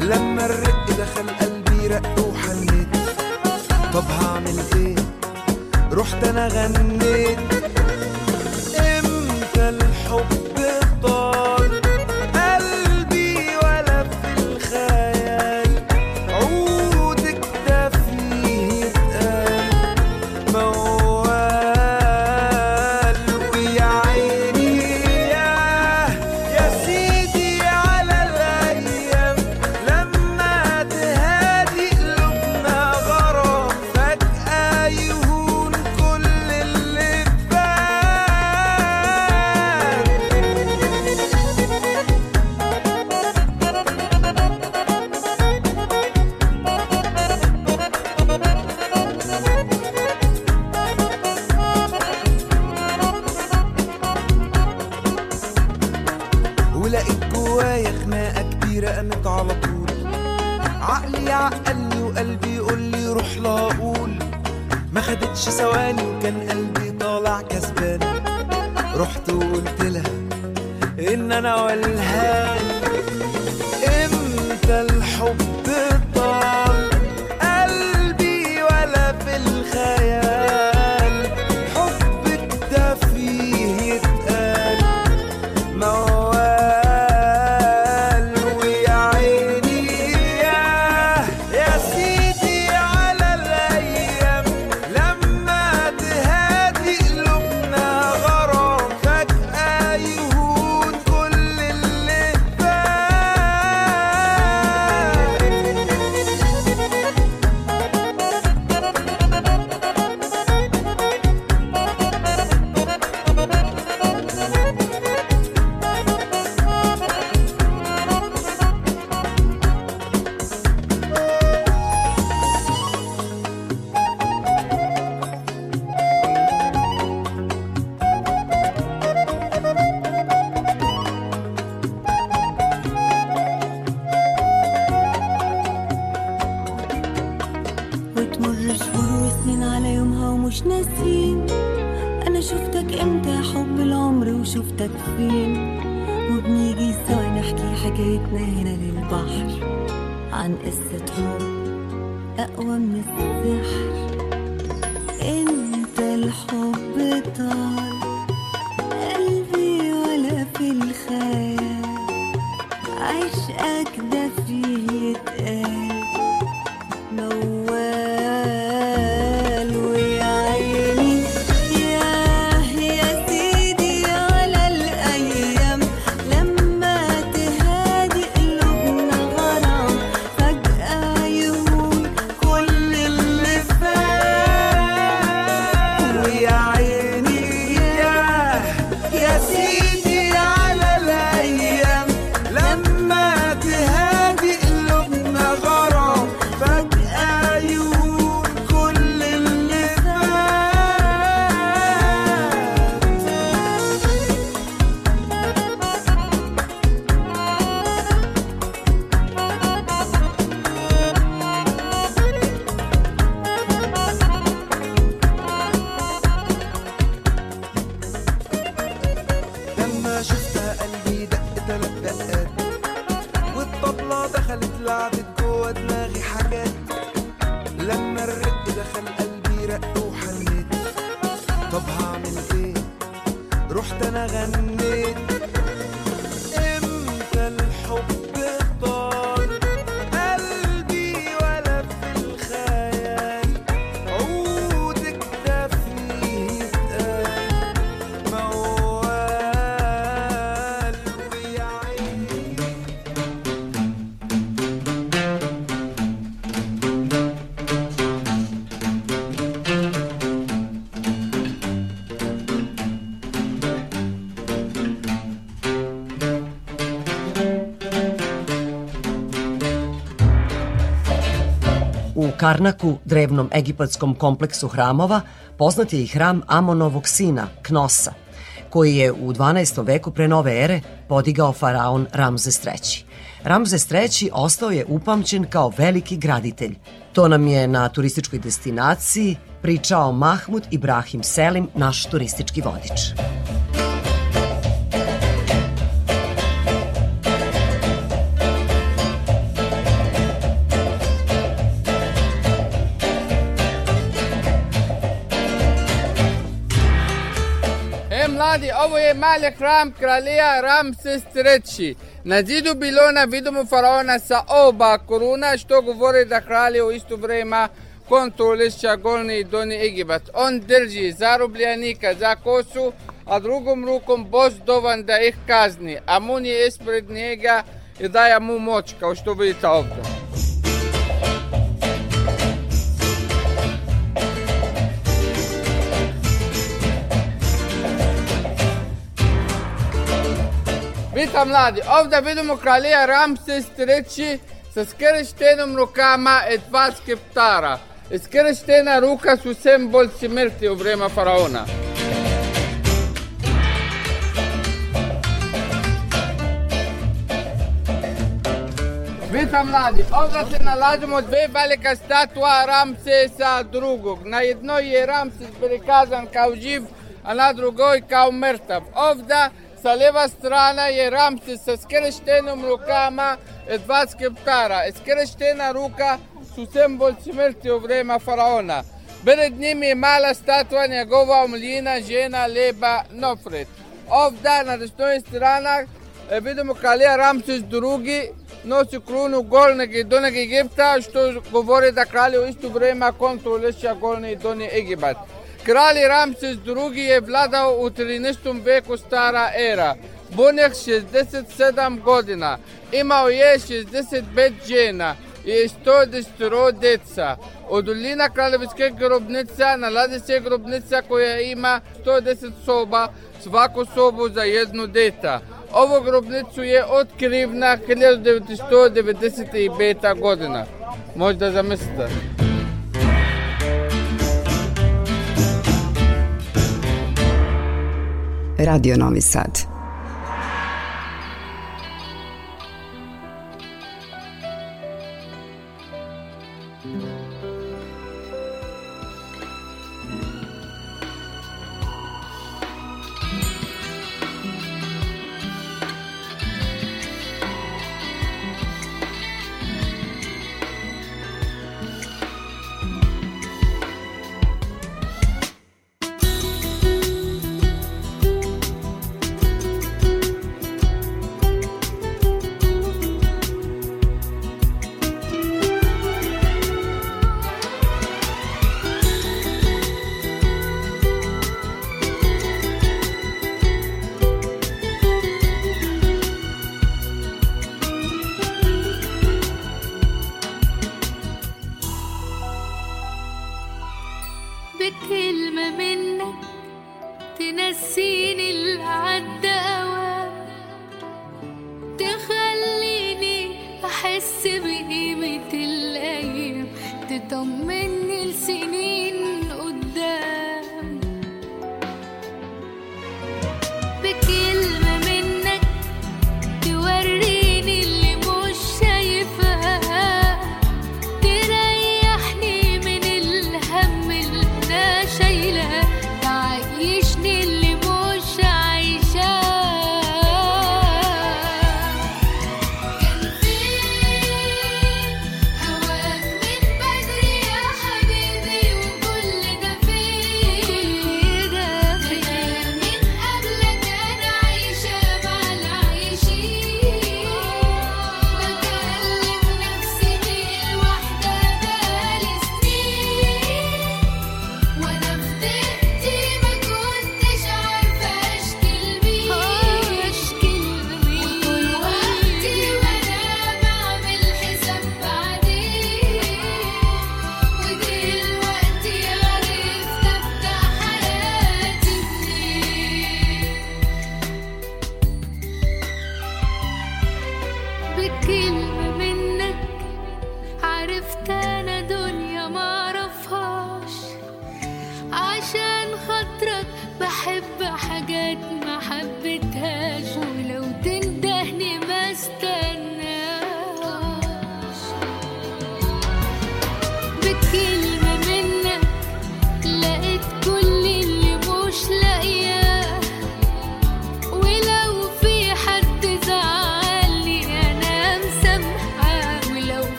لما الرق دخل قلبي رق وحنيت. طب هعمل إيه؟ رحت أنا غنيت. Karnaku, drevnom egipatskom kompleksu hramova, poznat je i hram Amonovog sina, Knosa, koji je u 12. veku pre nove ere podigao faraon Ramzes III. Ramzes III ostao je upamćen kao veliki graditelj. To nam je na turističkoj destinaciji pričao Mahmud Ibrahim Selim, naš turistički vodič. Mladi, ovo je mali hram kralja Ramses III. Na zidu bilo na vidomu faraona sa oba koruna, što govori da kralj u isto vreme kontroliša golni i doni Egipat. On drži zarobljenika za kosu, a drugom rukom boss dovan da ih kazni. Amun je ispred njega i daje mu moć, kao što vidite ovdje. Vidite mladi, ovdje vidimo kralja Ramses III sa skrštenom rukama i dva skeptara. Skrštena ruka su simbol smrti u vreme faraona. Vidite mladi, ovdje se nalazimo dve velika statua Ramsesa drugog. Na jednoj je Ramses prikazan kao živ, a na drugoj kao mrtav. Ovdje sa lijeva strana je Ramses sa skrštenom rukama i dva skeptara. Skrštena ruka su simbol smrti u vreme faraona. Pred njim je mala statua njegova omljina žena Leba Nofret. Ovdje na desnoj strana e, vidimo kralja Ramses II nosi krunu golnog i donjeg Egipta, što govori da kralj u isto vrijeme kontroliša golni i donji Egipat. Kralj Ramses II je vladao u 13. veku stara era. Bunjak 67 godina. Imao je 65 žena i 110 deca. Od dolina kraljevske grobnica nalazi se grobnica koja ima 110 soba, svaku sobu za jednu deta. Ovu grobnicu je otkrivna 1995. godina. Možda zamislite. Radio Novi Sad.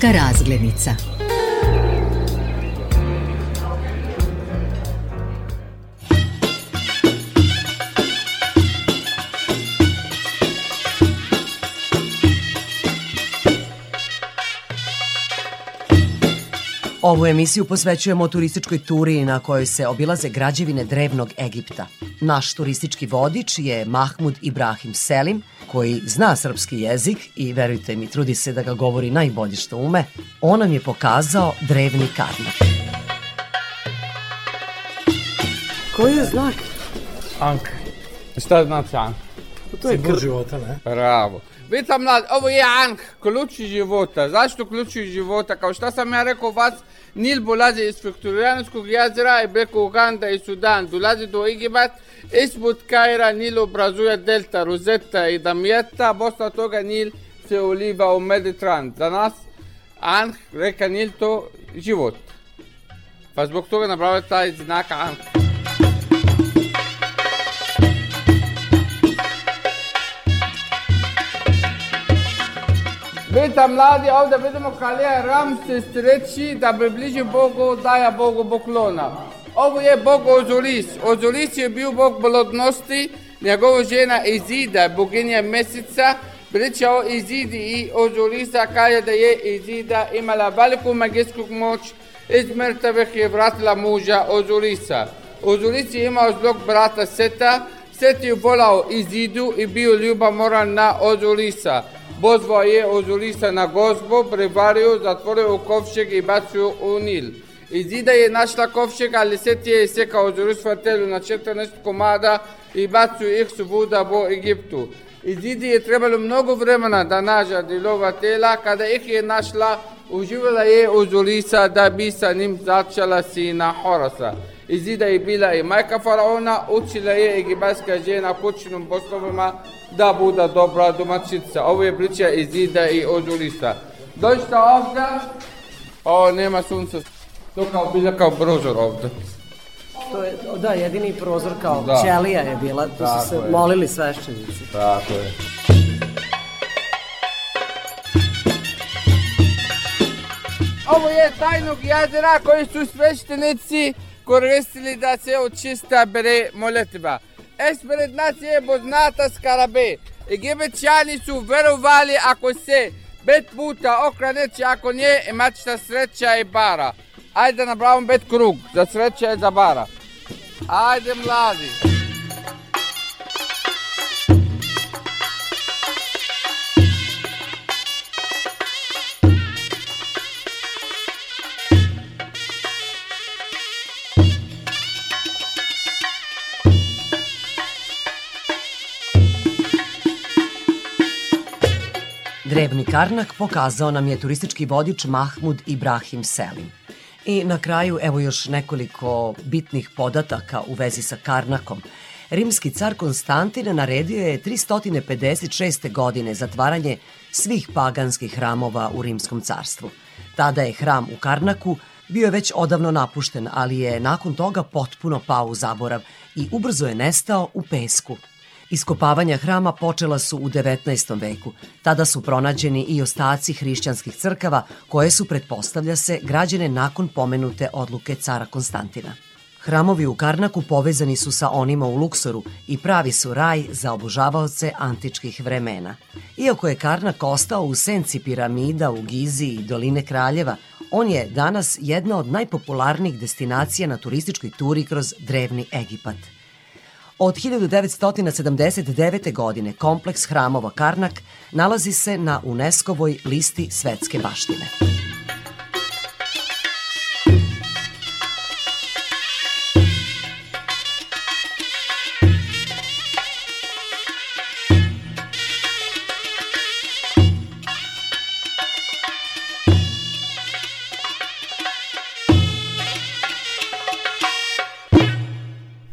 Turistička razglednica. Ovu emisiju posvećujemo turističkoj turi na kojoj se obilaze građevine drevnog Egipta. Naš turistički vodič je Mahmud Ibrahim Selim, koji zna srpski jezik i verujte mi, trudi se da ga govori najbolje što ume. On nam je pokazao drevni karnak. Koji je znak? Ank. Šta znači Ank? To je Simbol kr- života, ne? Bravo. Vidite mlad, ovo je Ank, ključ života. Zašto ključ života? Kao šta sam ja rekao vas, Nil dolazi iz Viktorijanskog jezera i preko Uganda i Sudan. Dolazi do Egipat, ispod Kaira Nil obrazuje delta, Rosetta i Damjeta, posle toga Nil se uliva u Mediteran. Za nas Ank, reka Nil, to život. Pa zbog toga napravio taj znak Ank. Vidite mladi, ovdje vidimo kralja Ramses III da približi Bogu, daje Bogu poklona. Ovo je Bog Ozuris. Ozuris je bio Bog plodnosti, njegova žena Izida, boginja meseca, pričao Izidi i Ozurisa kaže da je Izida imala veliku magijsku moć, iz mrtvih je vratila muža Ozurisa. Ozuris je imao zbog brata Seta, Set je volao Izidu i bio ljubomoran na Ozurisa. Pozvao je Ozurisa na gozbu, prevario, zatvorio u kovčeg i bacio u Nil. Izida je našla kovčeg, ali Set je sekao Ozuris vatelu na 14 komada i bacio ih svuda po Egiptu. Izidi je trebalo mnogo vremena da nađe delova tela, kada ih je našla, uživala je Ozurisa da bi sa njim začela sina Horasa. Izida je bila i majka faraona, učila je egipatska žena kućnim poslovima da bude dobra domaćica. Ovo je priča Izida i Ozurisa. Dođite ovdje. O, nema sunca. To kao bila kao prozor ovdje. To je, da, jedini prozor kao Da. ćelija je bila, tu Tako su se je. molili svešćenici. Tako je. Ovo je tajnog jezera koji su sveštenici koristili da se očista bere molitva. Ispred nas je poznata skarabe. Egipćani su verovali ako se pet puta okreneće, ako nje imat sreća i bara. Ajde da napravimo pet krug za sreća i za bara. Ajde mladi. Drevni Karnak pokazao nam je turistički vodič Mahmud Ibrahim Selim. I na kraju evo još nekoliko bitnih podataka u vezi sa Karnakom. rimski car Konstantin naredio je 356. godine zatvaranje svih paganskih hramova u Rimskom carstvu. Tada je hram u Karnaku bio već odavno napušten, ali je nakon toga potpuno pao u zaborav i ubrzo je nestao u pesku. Iskopavanja hrama počela su u 19. veku. Tada su pronađeni i ostaci hrišćanskih crkava koje su, pretpostavlja se, građene nakon pomenute odluke cara Konstantina. Hramovi u Karnaku povezani su sa onima u Luksoru i pravi su raj za obožavaoce antičkih vremena. Iako je Karnak ostao u senci piramida u Gizi i doline Kraljeva, on je danas jedna od najpopularnijih destinacija na turističkoj turi kroz drevni Egipat. Od 1979. godine kompleks hramova Karnak nalazi se na UNESCO-voj listi svetske baštine.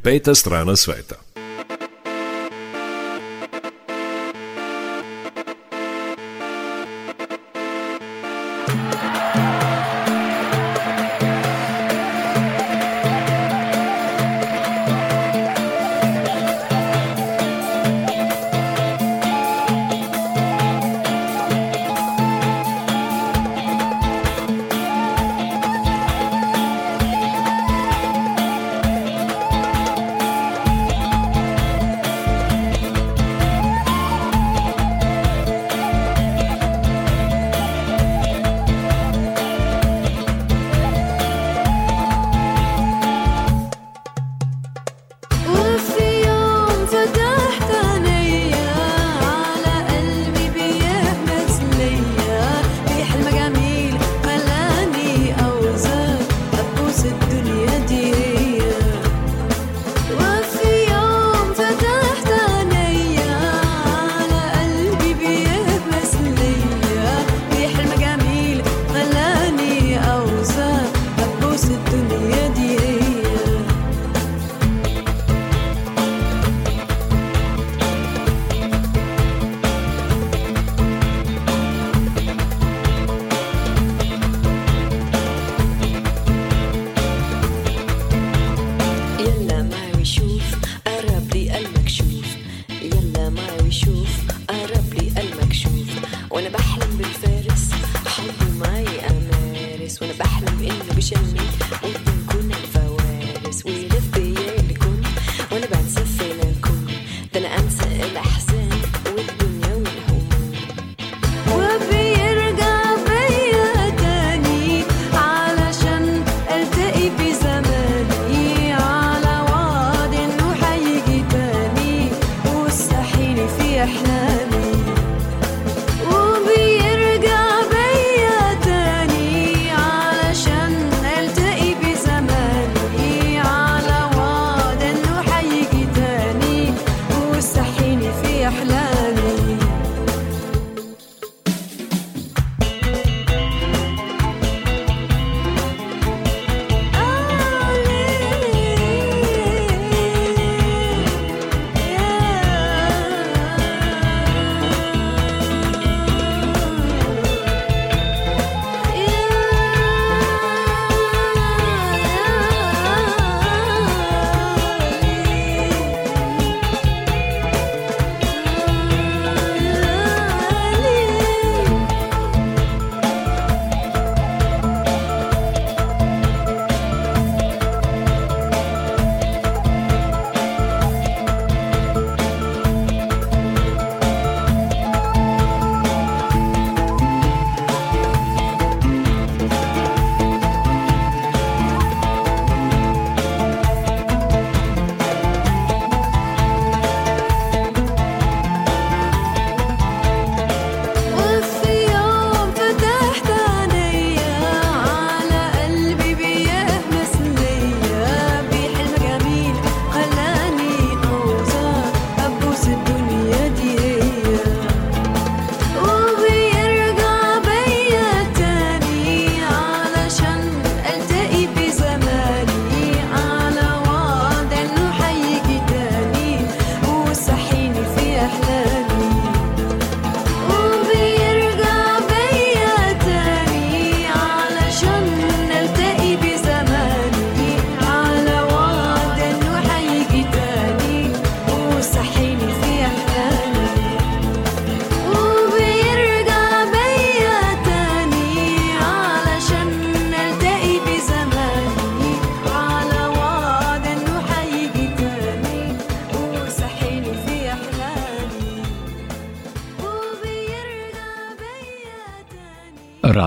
Peta strana sveta.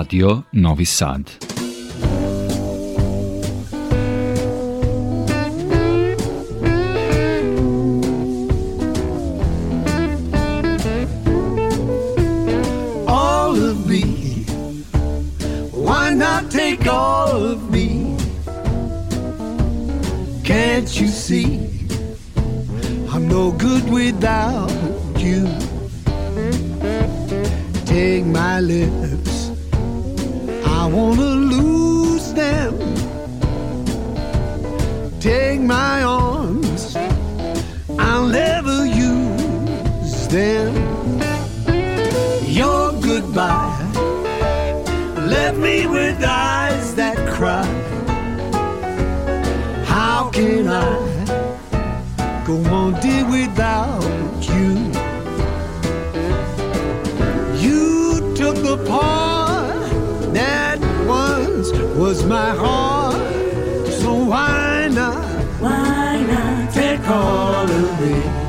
Radio Novi Sad. the part that once was my heart. So why not? Why not take all of me?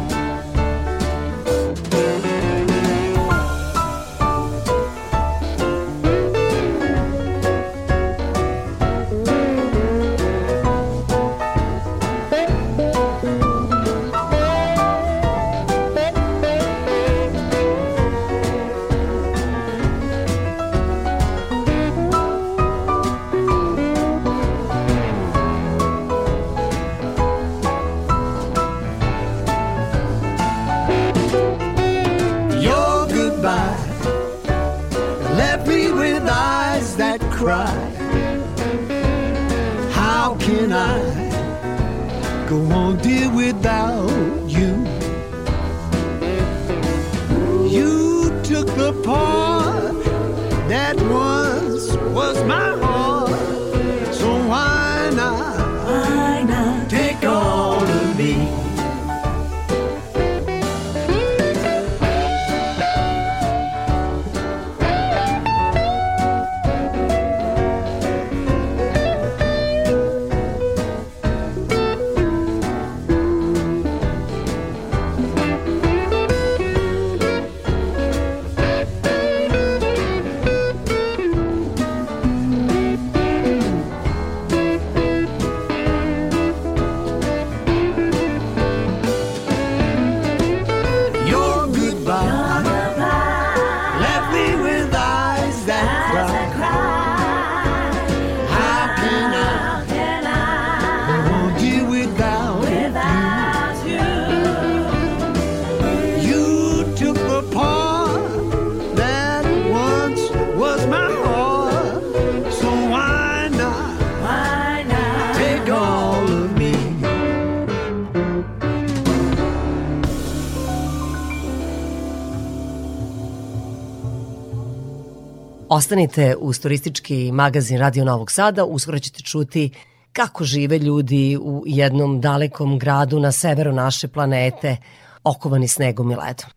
Ostanite uz turistički magazin Radio Novog Sada, uskoro ćete čuti kako žive ljudi u jednom dalekom gradu na severu naše planete, okovani snegom i ledom.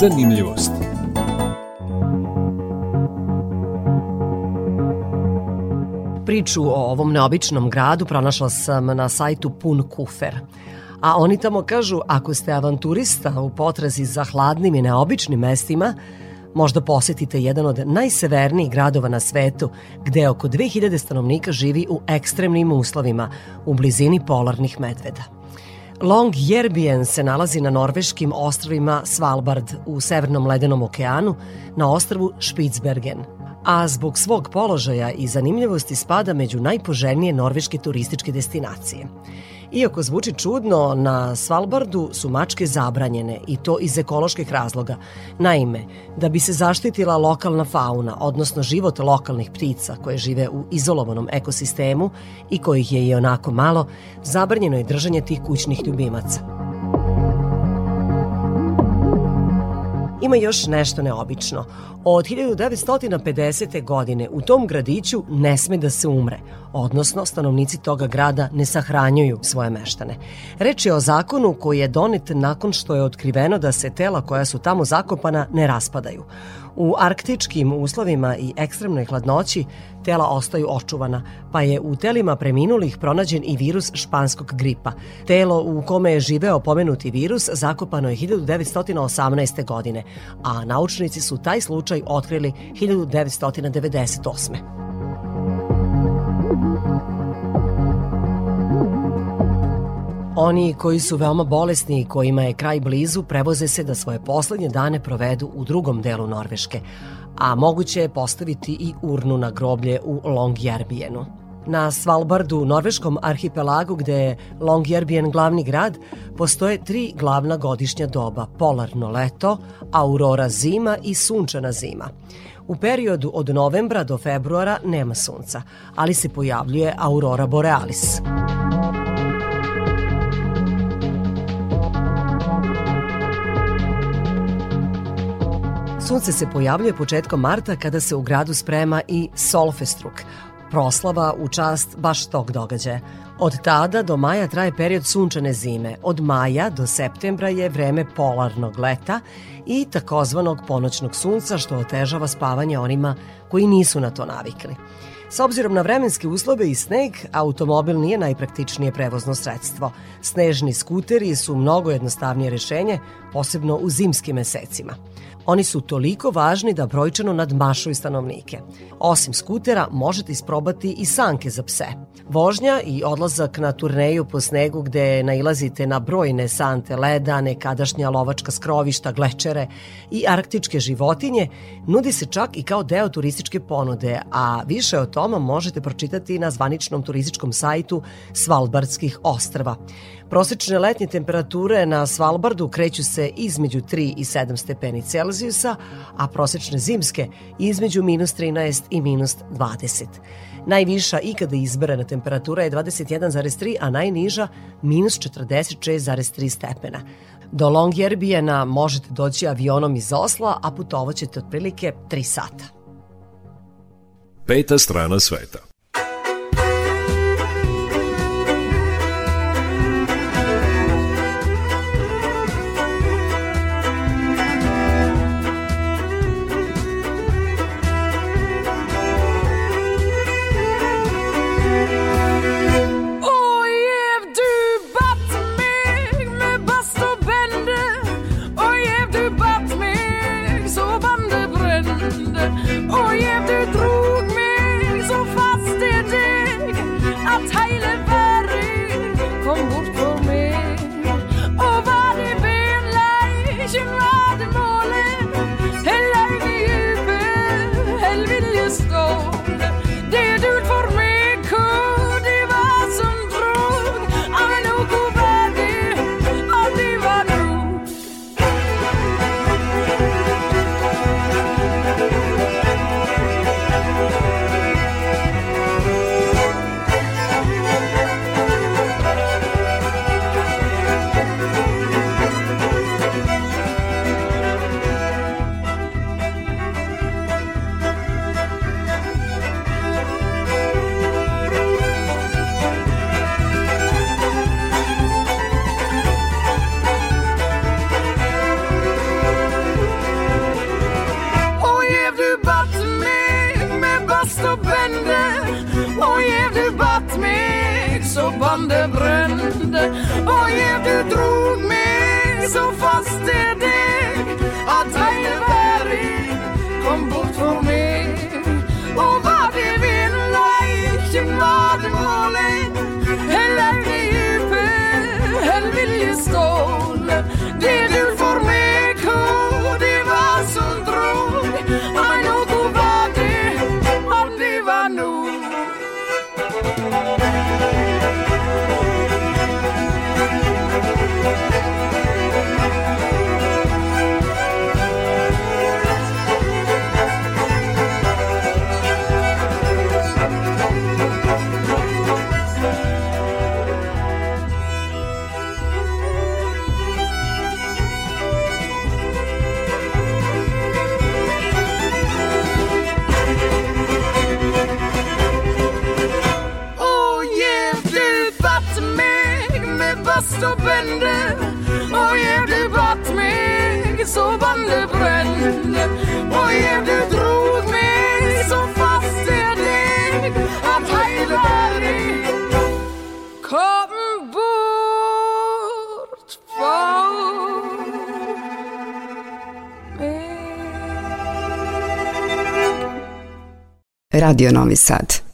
Zanimljivost. Priču o ovom neobičnom gradu pronašla sam na sajtu Pun Kufer. A oni tamo kažu, ako ste avanturista u potrazi za hladnim i neobičnim mestima, možda posetite jedan od najsevernijih gradova na svetu, gde oko 2000 stanovnika živi u ekstremnim uslovima, u blizini polarnih medveda. Long Yerbien se nalazi na norveškim ostrovima Svalbard u Severnom ledenom okeanu na ostrvu Spitsbergen, a zbog svog položaja i zanimljivosti spada među najpoželjnije norveške turističke destinacije. Iako zvuči čudno, na Svalbardu su mačke zabranjene i to iz ekoloških razloga. Naime, da bi se zaštitila lokalna fauna, odnosno život lokalnih ptica koje žive u izolovanom ekosistemu i kojih je i onako malo, zabranjeno je držanje tih kućnih ljubimaca. Ima još nešto neobično. Od 1950. godine u tom gradiću ne sme da se umre, odnosno stanovnici toga grada ne sahranjuju svoje meštane. Reč je o zakonu koji je donet nakon što je otkriveno da se tela koja su tamo zakopana ne raspadaju. U arktičkim uslovima i ekstremnoj hladnoći tela ostaju očuvana, pa je u telima preminulih pronađen i virus španskog gripa. Telo u kome je živeo pomenuti virus zakopano je 1918. godine, a naučnici su taj slučaj otkrili 1998. Oni koji su veoma bolesni i kojima je kraj blizu prevoze se da svoje poslednje dane provedu u drugom delu Norveške, a moguće je postaviti i urnu na groblje u Longyearbyenu. Na Svalbardu, norveškom arhipelagu gde je Longyearbyen glavni grad, postoje tri glavna godišnja doba, polarno leto, aurora zima i sunčana zima. U periodu od novembra do februara nema sunca, ali se pojavljuje aurora borealis. Sunce se pojavljuje početkom marta kada se u gradu sprema i Solfestruk, proslava u čast baš tog događaja. Od tada do maja traje period sunčane zime. Od maja do septembra je vreme polarnog leta i takozvanog ponoćnog sunca što otežava spavanje onima koji nisu na to navikli. S obzirom na vremenske uslove i sneg, automobil nije najpraktičnije prevozno sredstvo. Snežni skuteri su mnogo jednostavnije rešenje, posebno u zimskim mesecima. Oni su toliko važni da brojčano nadmašuju stanovnike. Osim skutera, možete isprobati i sanke za pse. Vožnja i odlazak na turneju po snegu gde nailazite na brojne sante leda, nekadašnja lovačka skrovišta, glečere i arktičke životinje nudi se čak i kao deo turističke ponude, a više o tome možete pročitati na zvaničnom turističkom sajtu Svalbardskih ostrava. Prosečne letnje temperature na Svalbardu kreću se između 3 i 7 stepeni Celzijusa, a prosečne zimske između minus 13 i minus 20. Najviša ikada izberena temperatura je 21,3, a najniža minus 46,3 stepena. Do Longyearbyenna možete doći avionom iz Osla, a putovaćete otprilike 3 sata. Peta strana sveta. Vann det brände Och ja, du drog mig så fast det vände och ger du bort mig så vann du brände och ger du drog mig så fast är dig att hejda dig. Kom bort från mig. Radio Novi Sad.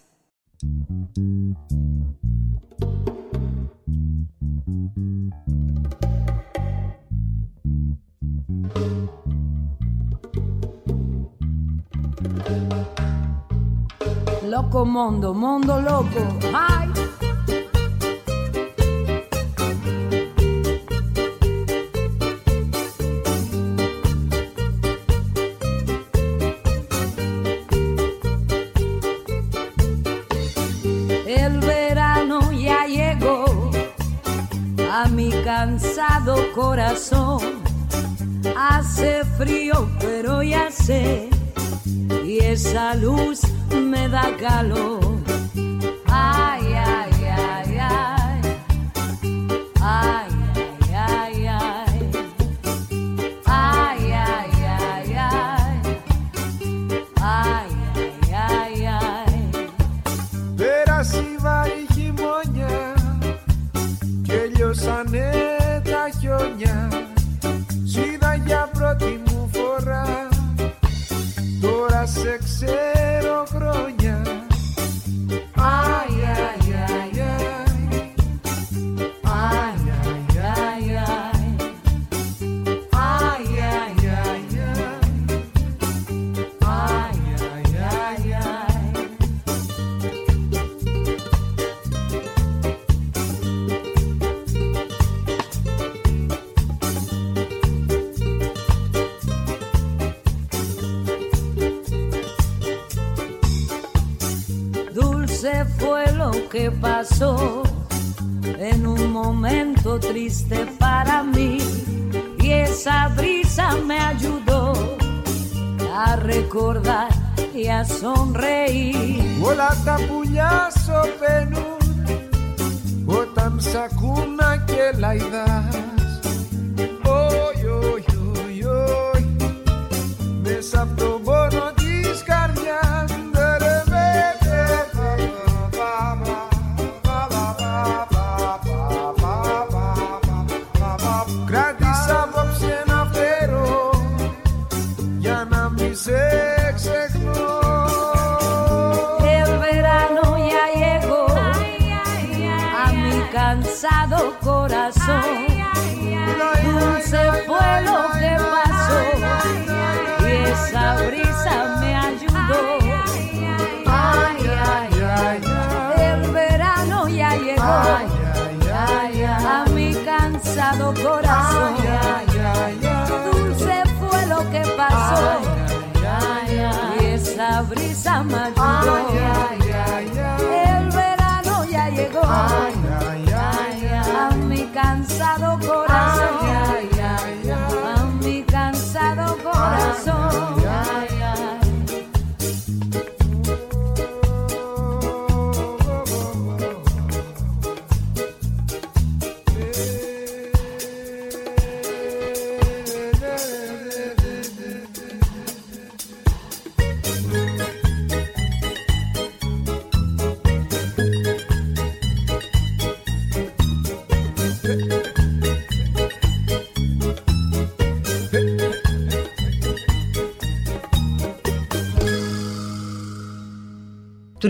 Mondo, mondo loco. Ay. El verano ya llegó a mi cansado corazón. Hace frío, pero ya sé, y esa luz cada calor. dulce fue lo que pasó en un momento triste para mí y esa brisa me ayudó a recordar y a sonreír. Volata puñazo penú, botam sacuna que la edad. no coração.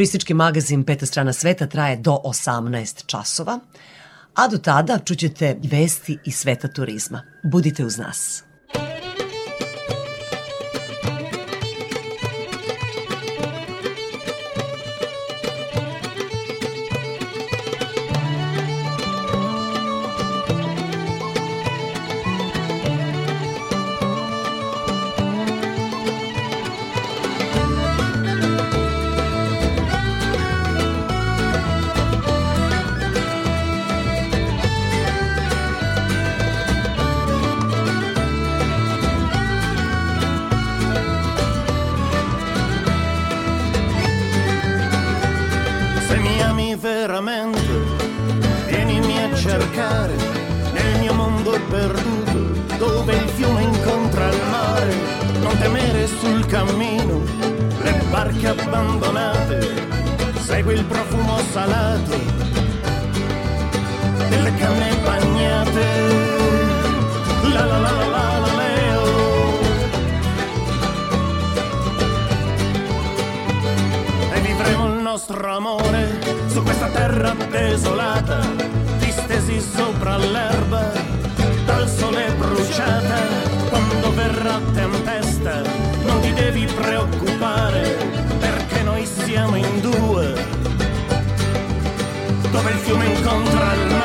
Turistički magazin Peta strana sveta traje do 18 časova, a do tada čućete vesti iz sveta turizma. Budite uz nas. Dove il fiume incontra.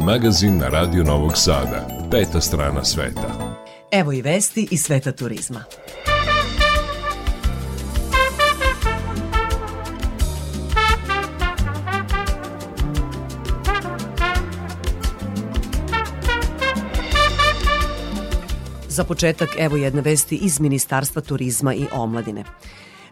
Turistički magazin na Radio Novog Sada. Peta strana sveta. Evo i vesti iz sveta turizma. Za početak, evo jedne vesti iz Ministarstva turizma i omladine.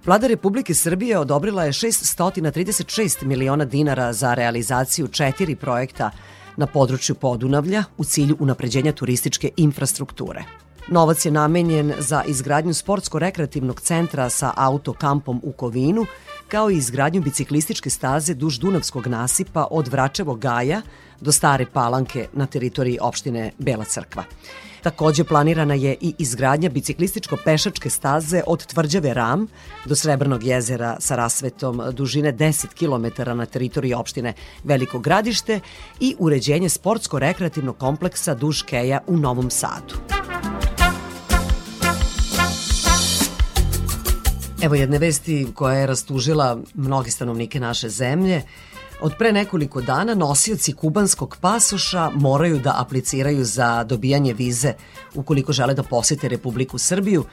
Vlada Republike Srbije odobrila je 636 miliona dinara za realizaciju četiri projekta na području Podunavlja u cilju unapređenja turističke infrastrukture. Novac je namenjen za izgradnju sportsko-rekreativnog centra sa autokampom u Kovinu, kao i izgradnju biciklističke staze duž Dunavskog nasipa od Vračevog gaja do Stare Palanke na teritoriji opštine Bela Crkva. Takođe planirana je i izgradnja biciklističko-pešačke staze od Tvrđave Ram do Srebrnog jezera sa rasvetom dužine 10 km na teritoriji opštine Veliko gradište i uređenje sportsko-rekreativnog kompleksa duž Keja u Novom Sadu. Evo jedne vesti koja je rastužila mnoge stanovnike naše zemlje. Od pre nekoliko dana nosioci kubanskog pasoša moraju da apliciraju za dobijanje vize ukoliko žele da posete Republiku Srbiju,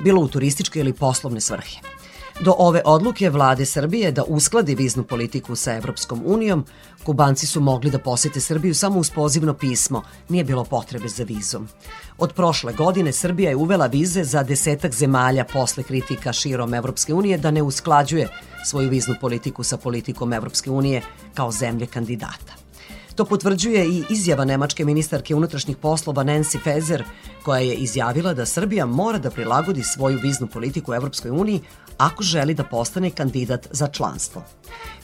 bilo u turističke ili poslovne svrhe. Do ove odluke vlade Srbije da uskladi viznu politiku sa Evropskom unijom, Kubanci su mogli da posete Srbiju samo uz pozivno pismo, nije bilo potrebe za vizom. Od prošle godine Srbija je uvela vize za desetak zemalja posle kritika širom Evropske unije da ne usklađuje svoju viznu politiku sa politikom Evropske unije kao zemlje kandidata. To potvrđuje i izjava nemačke ministarke unutrašnjih poslova Nancy Faeser, koja je izjavila da Srbija mora da prilagodi svoju viznu politiku Evropskoj uniji ako želi da postane kandidat za članstvo.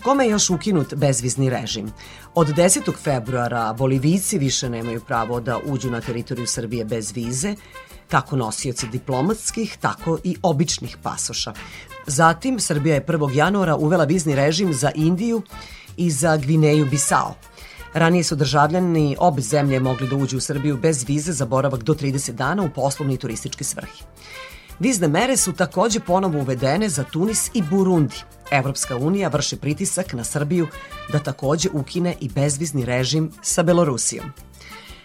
Kome je još ukinut bezvizni režim? Od 10. februara Bolivijci više nemaju pravo da uđu na teritoriju Srbije bez vize, kako nosioci diplomatskih, tako i običnih pasoša. Zatim, Srbija je 1. januara uvela vizni režim za Indiju i za Gvineju Bisao. Ranije su državljani obe zemlje mogli da uđu u Srbiju bez vize za boravak do 30 dana u poslovni i turistički svrhi. Vizne mere su takođe ponovo uvedene za Tunis i Burundi. Evropska unija vrši pritisak na Srbiju da takođe ukine i bezvizni režim sa Belorusijom.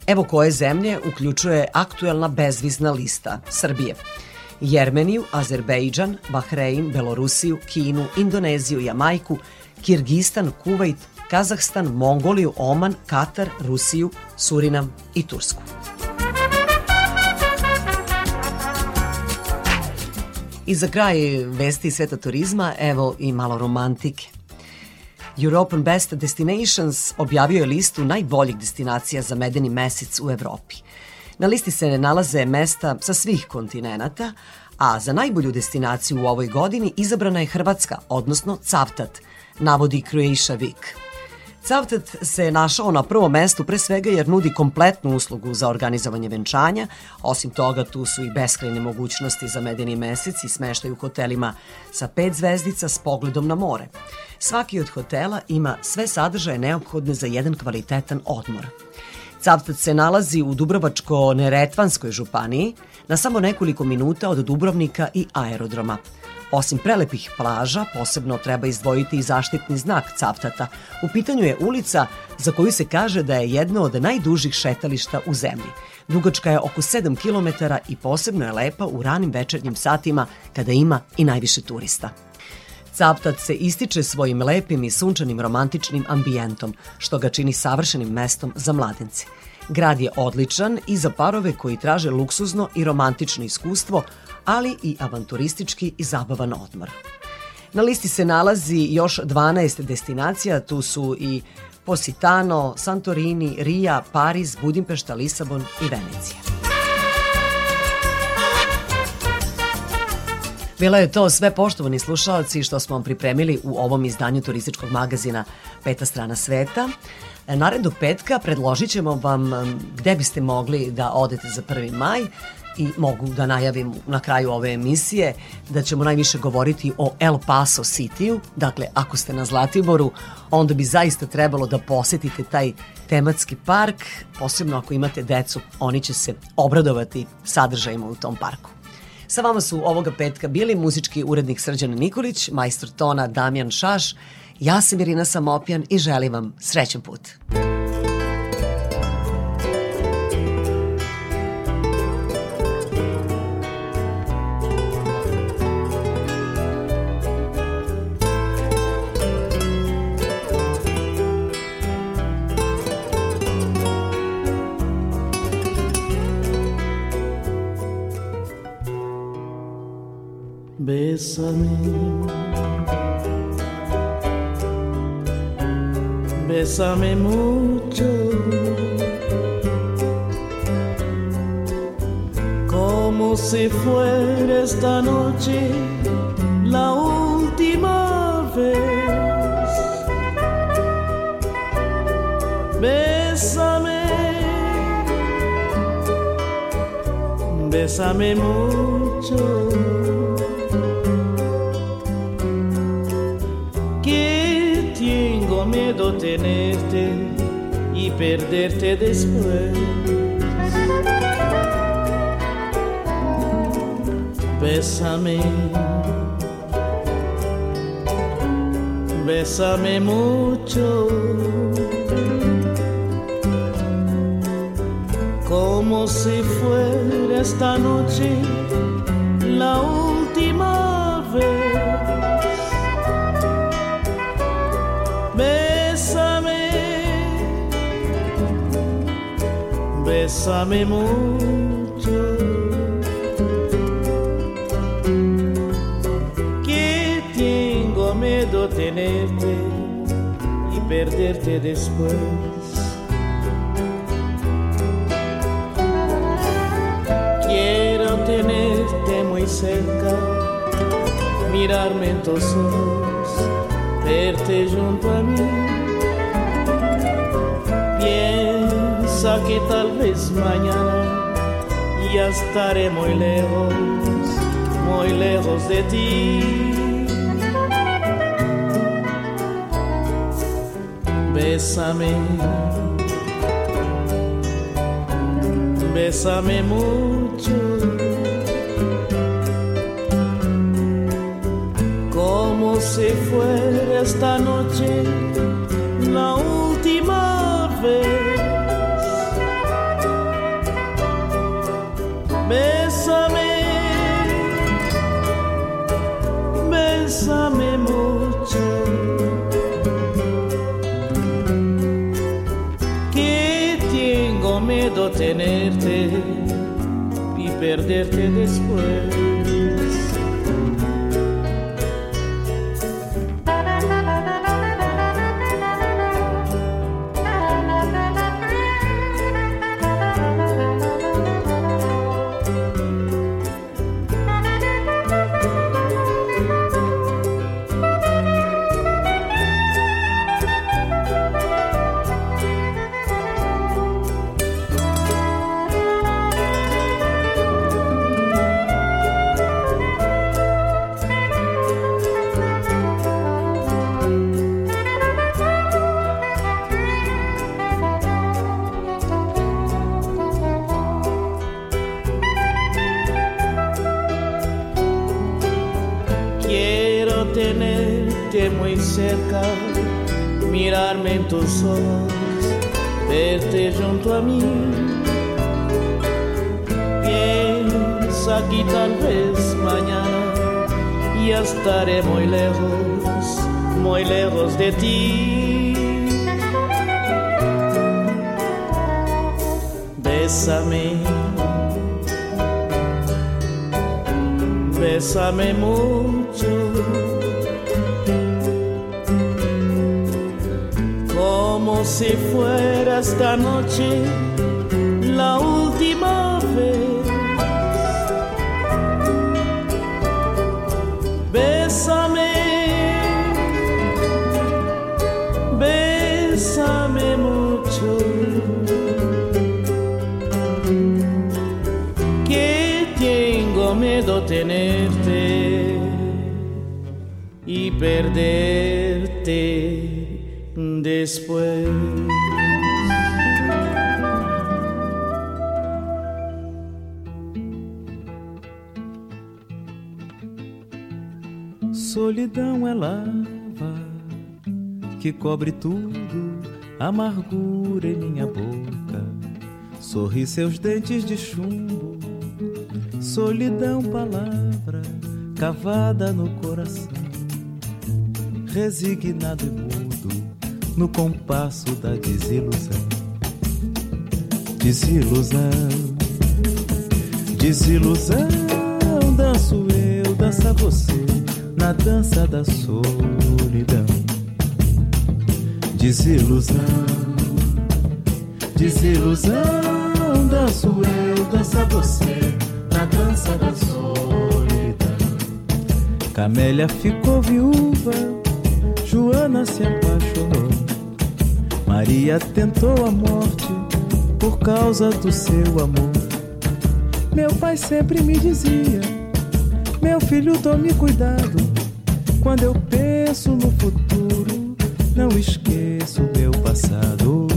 Evo koje zemlje uključuje aktuelna bezvizna lista Srbije. Jermeniju, Azerbejdžan, Bahrein, Belorusiju, Kinu, Indoneziju, Jamajku, Kirgistan, Kuvajt, Kazahstan, Mongoliju, Oman, Katar, Rusiju, Surinam i Tursku. I za kraj vesti sveta turizma, evo i malo romantike. European Best Destinations objavio je listu najboljih destinacija za medeni mesec u Evropi. Na listi se nalaze mesta sa svih kontinenata, a za najbolju destinaciju u ovoj godini izabrana je Hrvatska, odnosno Cavtat, navodi Croatia Week. Cavtat se našao na prvom mestu pre svega jer nudi kompletnu uslugu za organizovanje venčanja. Osim toga, tu su i beskrajne mogućnosti za medeni mesec i smeštaj u hotelima sa pet zvezdica s pogledom na more. Svaki od hotela ima sve sadržaje neophodne za jedan kvalitetan odmor. Cavtat se nalazi u Dubrovačko-Neretvanskoj županiji, na samo nekoliko minuta od Dubrovnika i aerodroma. Osim prelepih plaža, posebno treba izdvojiti i zaštitni znak Cavtata. U pitanju je ulica za koju se kaže da je jedno od najdužih šetališta u zemlji. Dugačka je oko 7 km i posebno je lepa u ranim večernjim satima kada ima i najviše turista. Cavtat se ističe svojim lepim i sunčanim romantičnim ambijentom, što ga čini savršenim mestom za mladence. Grad je odličan i za parove koji traže luksuzno i romantično iskustvo, ali i avanturistički i zabavan odmor. Na listi se nalazi još 12 destinacija, tu su i Positano, Santorini, Rija, Pariz, Budimpešta, Lisabon i Venecija. Bila je to sve poštovani slušalci što smo vam pripremili u ovom izdanju turističkog magazina Peta strana sveta. Naredu petka predložit ćemo vam gde biste mogli da odete za 1. maj i mogu da najavim na kraju ove emisije da ćemo najviše govoriti o El Paso Cityu. Dakle, ako ste na Zlatiboru, onda bi zaista trebalo da posetite taj tematski park, posebno ako imate decu, oni će se obradovati sadržajima u tom parku. Sa vama su ovoga petka bili muzički urednik Srđan Nikolić, majstor tona Damjan Šaš, ja sam Irina Samopjan i želim vam srećan put. Bésame, bésame mucho, como si fuera esta noche la última vez. Bésame, bésame mucho. Tenerte y perderte después. Bésame, bésame mucho, como si fuera esta noche Bésame mucho. Que tengo miedo tenerte y perderte después. Quiero tenerte muy cerca, mirarme en tus ojos, verte junto a mí. Piensa que tal vez mañana ya estaré muy lejos, muy lejos de ti. Bésame, bésame mucho. Como si fuera esta noche la última vez. Perderte después. Que tal vez mañana ya estaré muy lejos, muy lejos de ti. Bésame, bésame mucho. Como si fuera esta noche la última vez. Perderte después. Solidão é lava que cobre tudo, amargura em minha boca. Sorri seus dentes de chumbo, solidão, palavra cavada no coração. Resignado e mudo no compasso da desilusão. Desilusão, desilusão, danço eu, dança você na dança da solidão. Desilusão, desilusão, danço eu, dança você na dança da solidão. Camélia ficou viúva, Joana se apaixonou. Maria tentou a morte por causa do seu amor. Meu pai sempre me dizia: Meu filho, tome cuidado. Quando eu penso no futuro, não esqueço meu passado.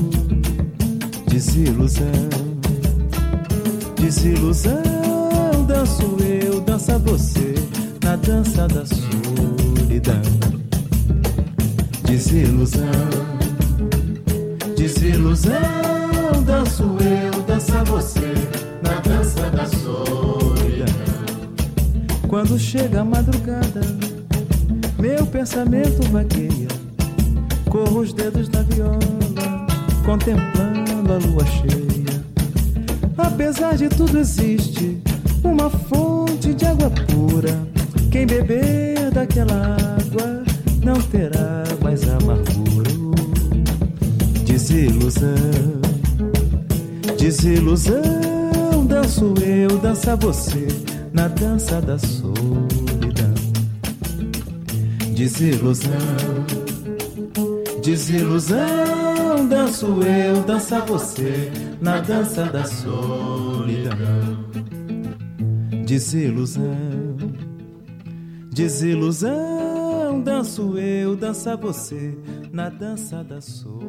Desilusão, desilusão, danço eu, dança você na dança da solidão. Desilusão, desilusão, danço eu, dança você na dança da solidão. Quando chega a madrugada, meu pensamento vagueia, corro os dedos na viola, contemplando a lua cheia. Apesar de tudo existe uma fonte de água pura. Quem beber daquela água não terá Desilusão, desilusão, danço eu, dança você na dança da solidão. Desilusão, desilusão, danço eu, dança você na dança da solidão. Desilusão, desilusão, danço eu, dança você na dança da solidão.